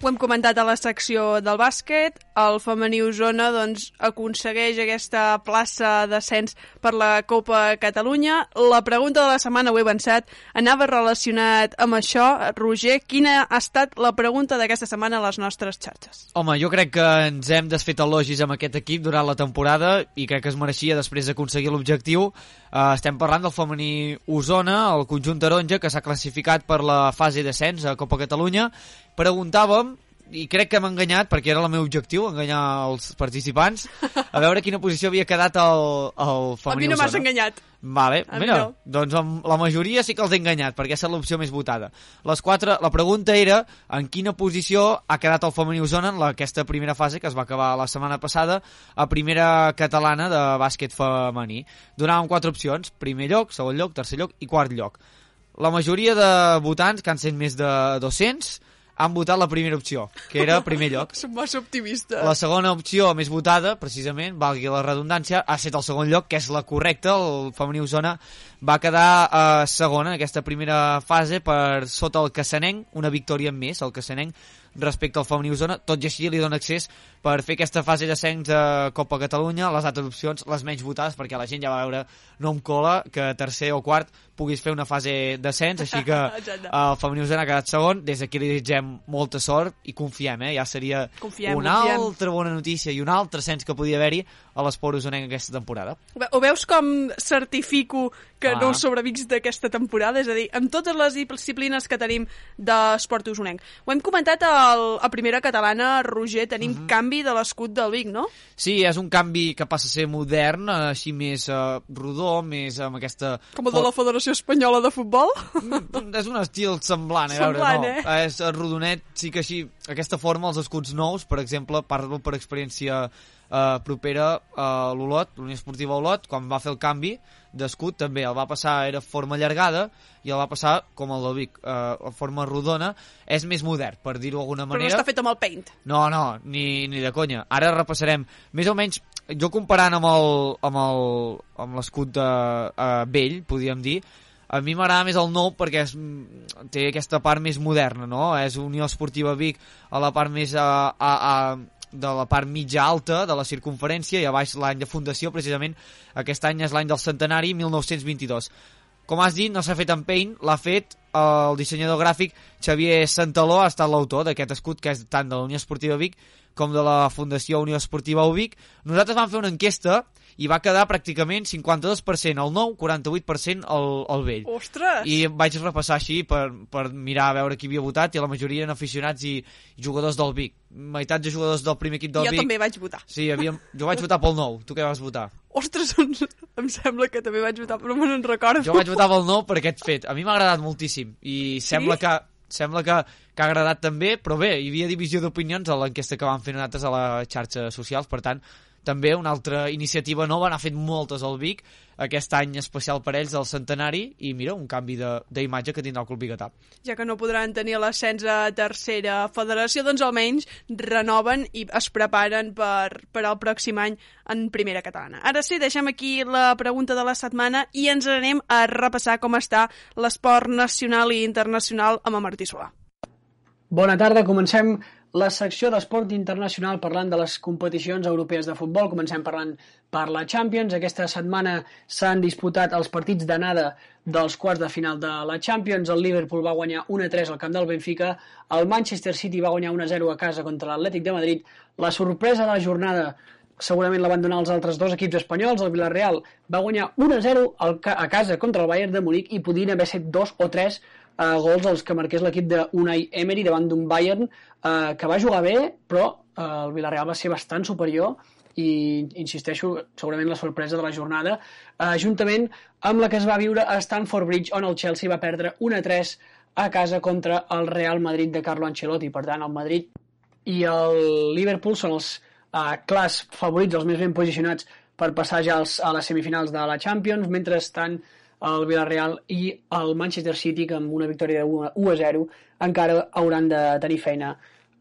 Ho hem comentat a la secció del bàsquet. El femení Osona doncs, aconsegueix aquesta plaça d'ascens per la Copa Catalunya. La pregunta de la setmana, ho he avançat, anava relacionat amb això. Roger, quina ha estat la pregunta d'aquesta setmana a les nostres xarxes? Home, jo crec que ens hem desfet elogis amb aquest equip durant la temporada i crec que es mereixia després d'aconseguir l'objectiu. Uh, estem parlant del femení Osona, el conjunt taronja, que s'ha classificat per la fase d'ascens a Copa Catalunya. Preguntàvem, i crec que hem enganyat, perquè era el meu objectiu, enganyar els participants, a veure quina posició havia quedat el, el A femení mi no m'has enganyat. Vale, A mi mira, no. doncs amb la majoria sí que els he enganyat, perquè ha estat l'opció més votada. Les quatre, la pregunta era en quina posició ha quedat el femení Osona en la, aquesta primera fase que es va acabar la setmana passada a primera catalana de bàsquet femení. Donàvem quatre opcions, primer lloc, segon lloc, tercer lloc i quart lloc. La majoria de votants, que han sent més de 200, han votat la primera opció, que era primer lloc. Som massa optimista. La segona opció més votada, precisament, valgui la redundància, ha estat el segon lloc, que és la correcta. El femení Osona va quedar eh, segon en aquesta primera fase per sota el Cassanenc, una victòria més, el Cassanenc, respecte al femení Osona, tot i així li dona accés per fer aquesta fase d'ascens a Copa Catalunya, les altres opcions, les menys votades, perquè la gent ja va veure no em cola que tercer o quart puguis fer una fase d'ascens, així que el femení Osona ha quedat segon, des d'aquí li desitgem molta sort i confiem, eh? ja seria Confiem, una confiem. altra bona notícia i un altre ascens que podia haver-hi a l'esport usonenc aquesta temporada. Ho veus com certifico que Ah. no sobrevics d'aquesta temporada? És a dir, amb totes les disciplines que tenim d'esport usonenc. Ho hem comentat al, a primera catalana, Roger, tenim Mhm. canvi de l'escut del Vic, no? Sí, és un canvi que passa a ser modern, així més eh, rodó, més amb aquesta... Com el de la Federació Espanyola de Futbol. és un estil semblant, eh? Semblant, veure, no. eh? És rodonet, sí que així, aquesta forma, els escuts nous, per exemple, parlo per experiència eh, propera a l'Olot, l'Unió Esportiva Olot, quan va fer el canvi d'escut també el va passar, era forma allargada i el va passar com el del Vic, eh, forma rodona, és més modern, per dir-ho d'alguna Però no manera. està fet amb el paint. No, no, ni, ni de conya. Ara repassarem, més o menys, jo comparant amb el- amb el- amb l'escut de uh, vell, podríem dir, a mi m'agrada més el nou perquè és, té aquesta part més moderna, no? És Unió Esportiva Vic a la part més a, a, a, de la part mitja alta de la circunferència i a baix l'any de fundació, precisament aquest any és l'any del centenari, 1922. Com has dit, no s'ha fet en Paint, l'ha fet el dissenyador gràfic Xavier Santaló, ha estat l'autor d'aquest escut, que és tant de la Unió Esportiva Vic com de la Fundació Unió Esportiva Ubic. Nosaltres vam fer una enquesta i va quedar pràcticament 52% el nou, 48% el, el vell. Ostres! I vaig repassar així per, per mirar a veure qui havia votat i la majoria eren aficionats i, i jugadors del Vic. Meitat de jugadors del primer equip del jo Vic. també vaig votar. Sí, havíem... jo vaig votar pel nou. Tu què vas votar? Ostres, doncs, em sembla que també vaig votar, però me n'en recordo. Jo vaig votar pel nou per aquest fet. A mi m'ha agradat moltíssim i sembla que sembla que, que ha agradat també, però bé, hi havia divisió d'opinions a l'enquesta que vam fer nosaltres a les xarxes socials, per tant, també una altra iniciativa nova, n'ha fet moltes al Vic, aquest any especial per ells del centenari, i mira, un canvi de- d'imatge que tindrà el Club Biguetà. Ja que no podran tenir l'ascens a tercera federació, doncs almenys renoven i es preparen per, per al pròxim any en primera catalana. Ara sí, deixem aquí la pregunta de la setmana i ens anem a repassar com està l'esport nacional i internacional amb en Martí Solà. Bona tarda, comencem la secció d'esport internacional parlant de les competicions europees de futbol. Comencem parlant per la Champions. Aquesta setmana s'han disputat els partits d'anada dels quarts de final de la Champions. El Liverpool va guanyar 1-3 al camp del Benfica. El Manchester City va guanyar 1-0 a casa contra l'Atlètic de Madrid. La sorpresa de la jornada segurament la van donar els altres dos equips espanyols. El Villarreal va guanyar 1-0 al ca- a casa contra el Bayern de Múnich i podien haver set dos o tres eh, gols els que marqués l'equip d'Unai Emery davant d'un Bayern eh, que va jugar bé, però eh, el Villarreal va ser bastant superior i insisteixo, segurament la sorpresa de la jornada, eh, juntament amb la que es va viure a Stamford Bridge, on el Chelsea va perdre 1-3 a casa contra el Real Madrid de Carlo Ancelotti. Per tant, el Madrid i el Liverpool són els uh, clars favorits, els més ben posicionats per passar ja als, a les semifinals de la Champions, mentrestant el Villarreal i el Manchester City, que amb una victòria de 1 a 1 a 0 encara hauran de tenir feina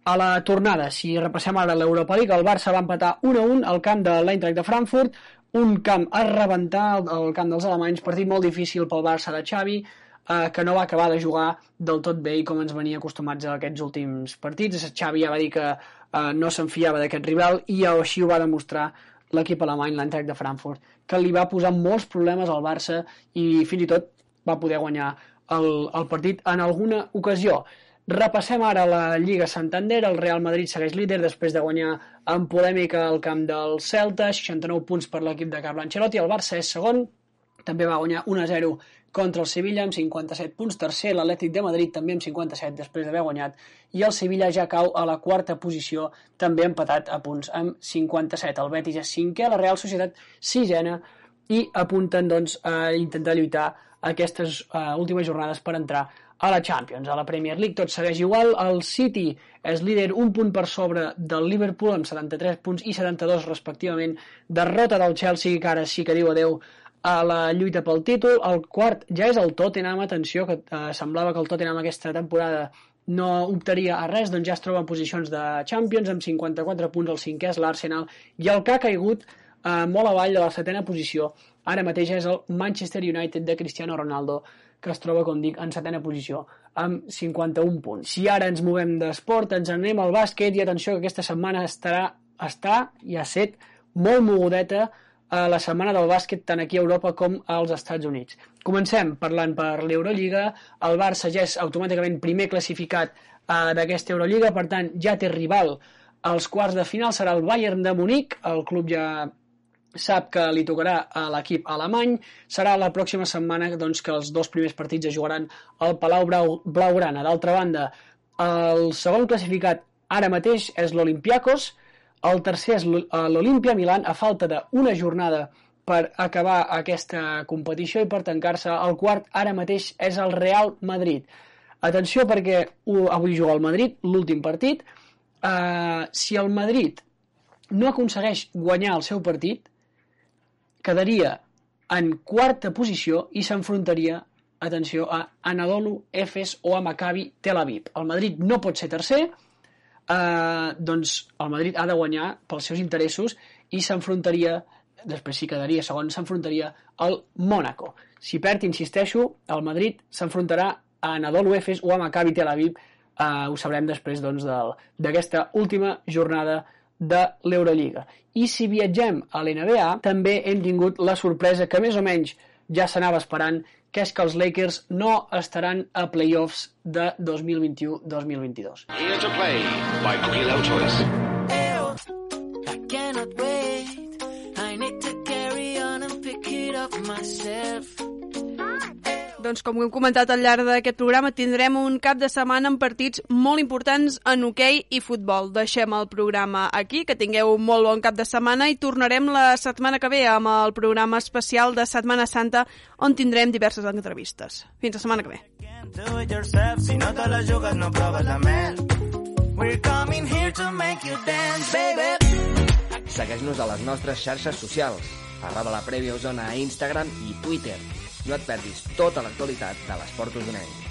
a la tornada. Si repassem ara l'Europa League, el Barça va empatar 1 a 1 al camp de l'Eintracht de Frankfurt, un camp a rebentar, el camp dels alemanys, partit molt difícil pel Barça de Xavi, eh, que no va acabar de jugar del tot bé i com ens venia acostumats a aquests últims partits. Xavi ja va dir que eh, no se'n fiava d'aquest rival i així ho va demostrar l'equip alemany, l'Eintracht de Frankfurt, que li va posar molts problemes al Barça i fins i tot va poder guanyar el, el partit en alguna ocasió. Repassem ara la Lliga Santander. El Real Madrid segueix líder després de guanyar en polèmica al camp del Celta, 69 punts per l'equip de Carlo Ancelotti. El Barça és segon, també va guanyar 1-0 contra el Sevilla amb 57 punts. Tercer, l'Atlètic de Madrid també amb 57 després d'haver guanyat. I el Sevilla ja cau a la quarta posició, també empatat a punts amb 57. El Betis és cinquè, la Real Societat sisena i apunten doncs, a intentar lluitar aquestes uh, últimes jornades per entrar a la Champions. A la Premier League tot segueix igual. El City és líder un punt per sobre del Liverpool amb 73 punts i 72 respectivament. Derrota del Chelsea que ara sí que diu adeu a la lluita pel títol. El quart ja és el Tottenham, atenció, que eh, semblava que el Tottenham aquesta temporada no optaria a res, doncs ja es troba en posicions de Champions, amb 54 punts el cinquè és l'Arsenal, i el que ha caigut eh, molt avall de la setena posició, ara mateix és el Manchester United de Cristiano Ronaldo, que es troba, com dic, en setena posició, amb 51 punts. Si ara ens movem d'esport, ens anem al bàsquet, i atenció que aquesta setmana estarà, està i ha set molt mogudeta a la setmana del bàsquet tant aquí a Europa com als Estats Units. Comencem parlant per l'Eurolliga. El Barça ja és automàticament primer classificat eh, d'aquesta Eurolliga, per tant ja té rival als quarts de final, serà el Bayern de Munic, el club ja sap que li tocarà a l'equip alemany. Serà la pròxima setmana doncs, que els dos primers partits es jugaran al Palau Brau, Blaugrana. D'altra banda, el segon classificat ara mateix és l'Olimpiakos, el tercer és l'Olimpia Milan, a falta d'una jornada per acabar aquesta competició i per tancar-se. El quart ara mateix és el Real Madrid. Atenció perquè avui juga el Madrid, l'últim partit. Uh, si el Madrid no aconsegueix guanyar el seu partit, quedaria en quarta posició i s'enfrontaria, atenció, a Anadolu, Efes o a Maccabi Tel Aviv. El Madrid no pot ser tercer, eh, doncs el Madrid ha de guanyar pels seus interessos i s'enfrontaria, després si quedaria segon, s'enfrontaria al Mònaco. Si perd, insisteixo, el Madrid s'enfrontarà a Anadolu Efes o a Maccabi Tel Aviv, eh, ho sabrem després doncs, d'aquesta doncs, última jornada de l'Eurolliga. I si viatgem a l'NBA, també hem tingut la sorpresa que més o menys ja s'anava esperant, que és que els Lakers no estaran a playoffs de 2021-2022. Doncs com hem comentat al llarg d'aquest programa, tindrem un cap de setmana amb partits molt importants en hoquei i futbol. Deixem el programa aquí, que tingueu un molt bon cap de setmana i tornarem la setmana que ve amb el programa especial de Setmana Santa on tindrem diverses entrevistes. Fins la setmana que ve. Si no te la jugues no proves la mel. We're coming here to make you dance, baby. Segueix-nos a les nostres xarxes socials. Arroba la prèvia Osona a Instagram i Twitter. No et perdis tota l'actualitat de l'esport usonenc.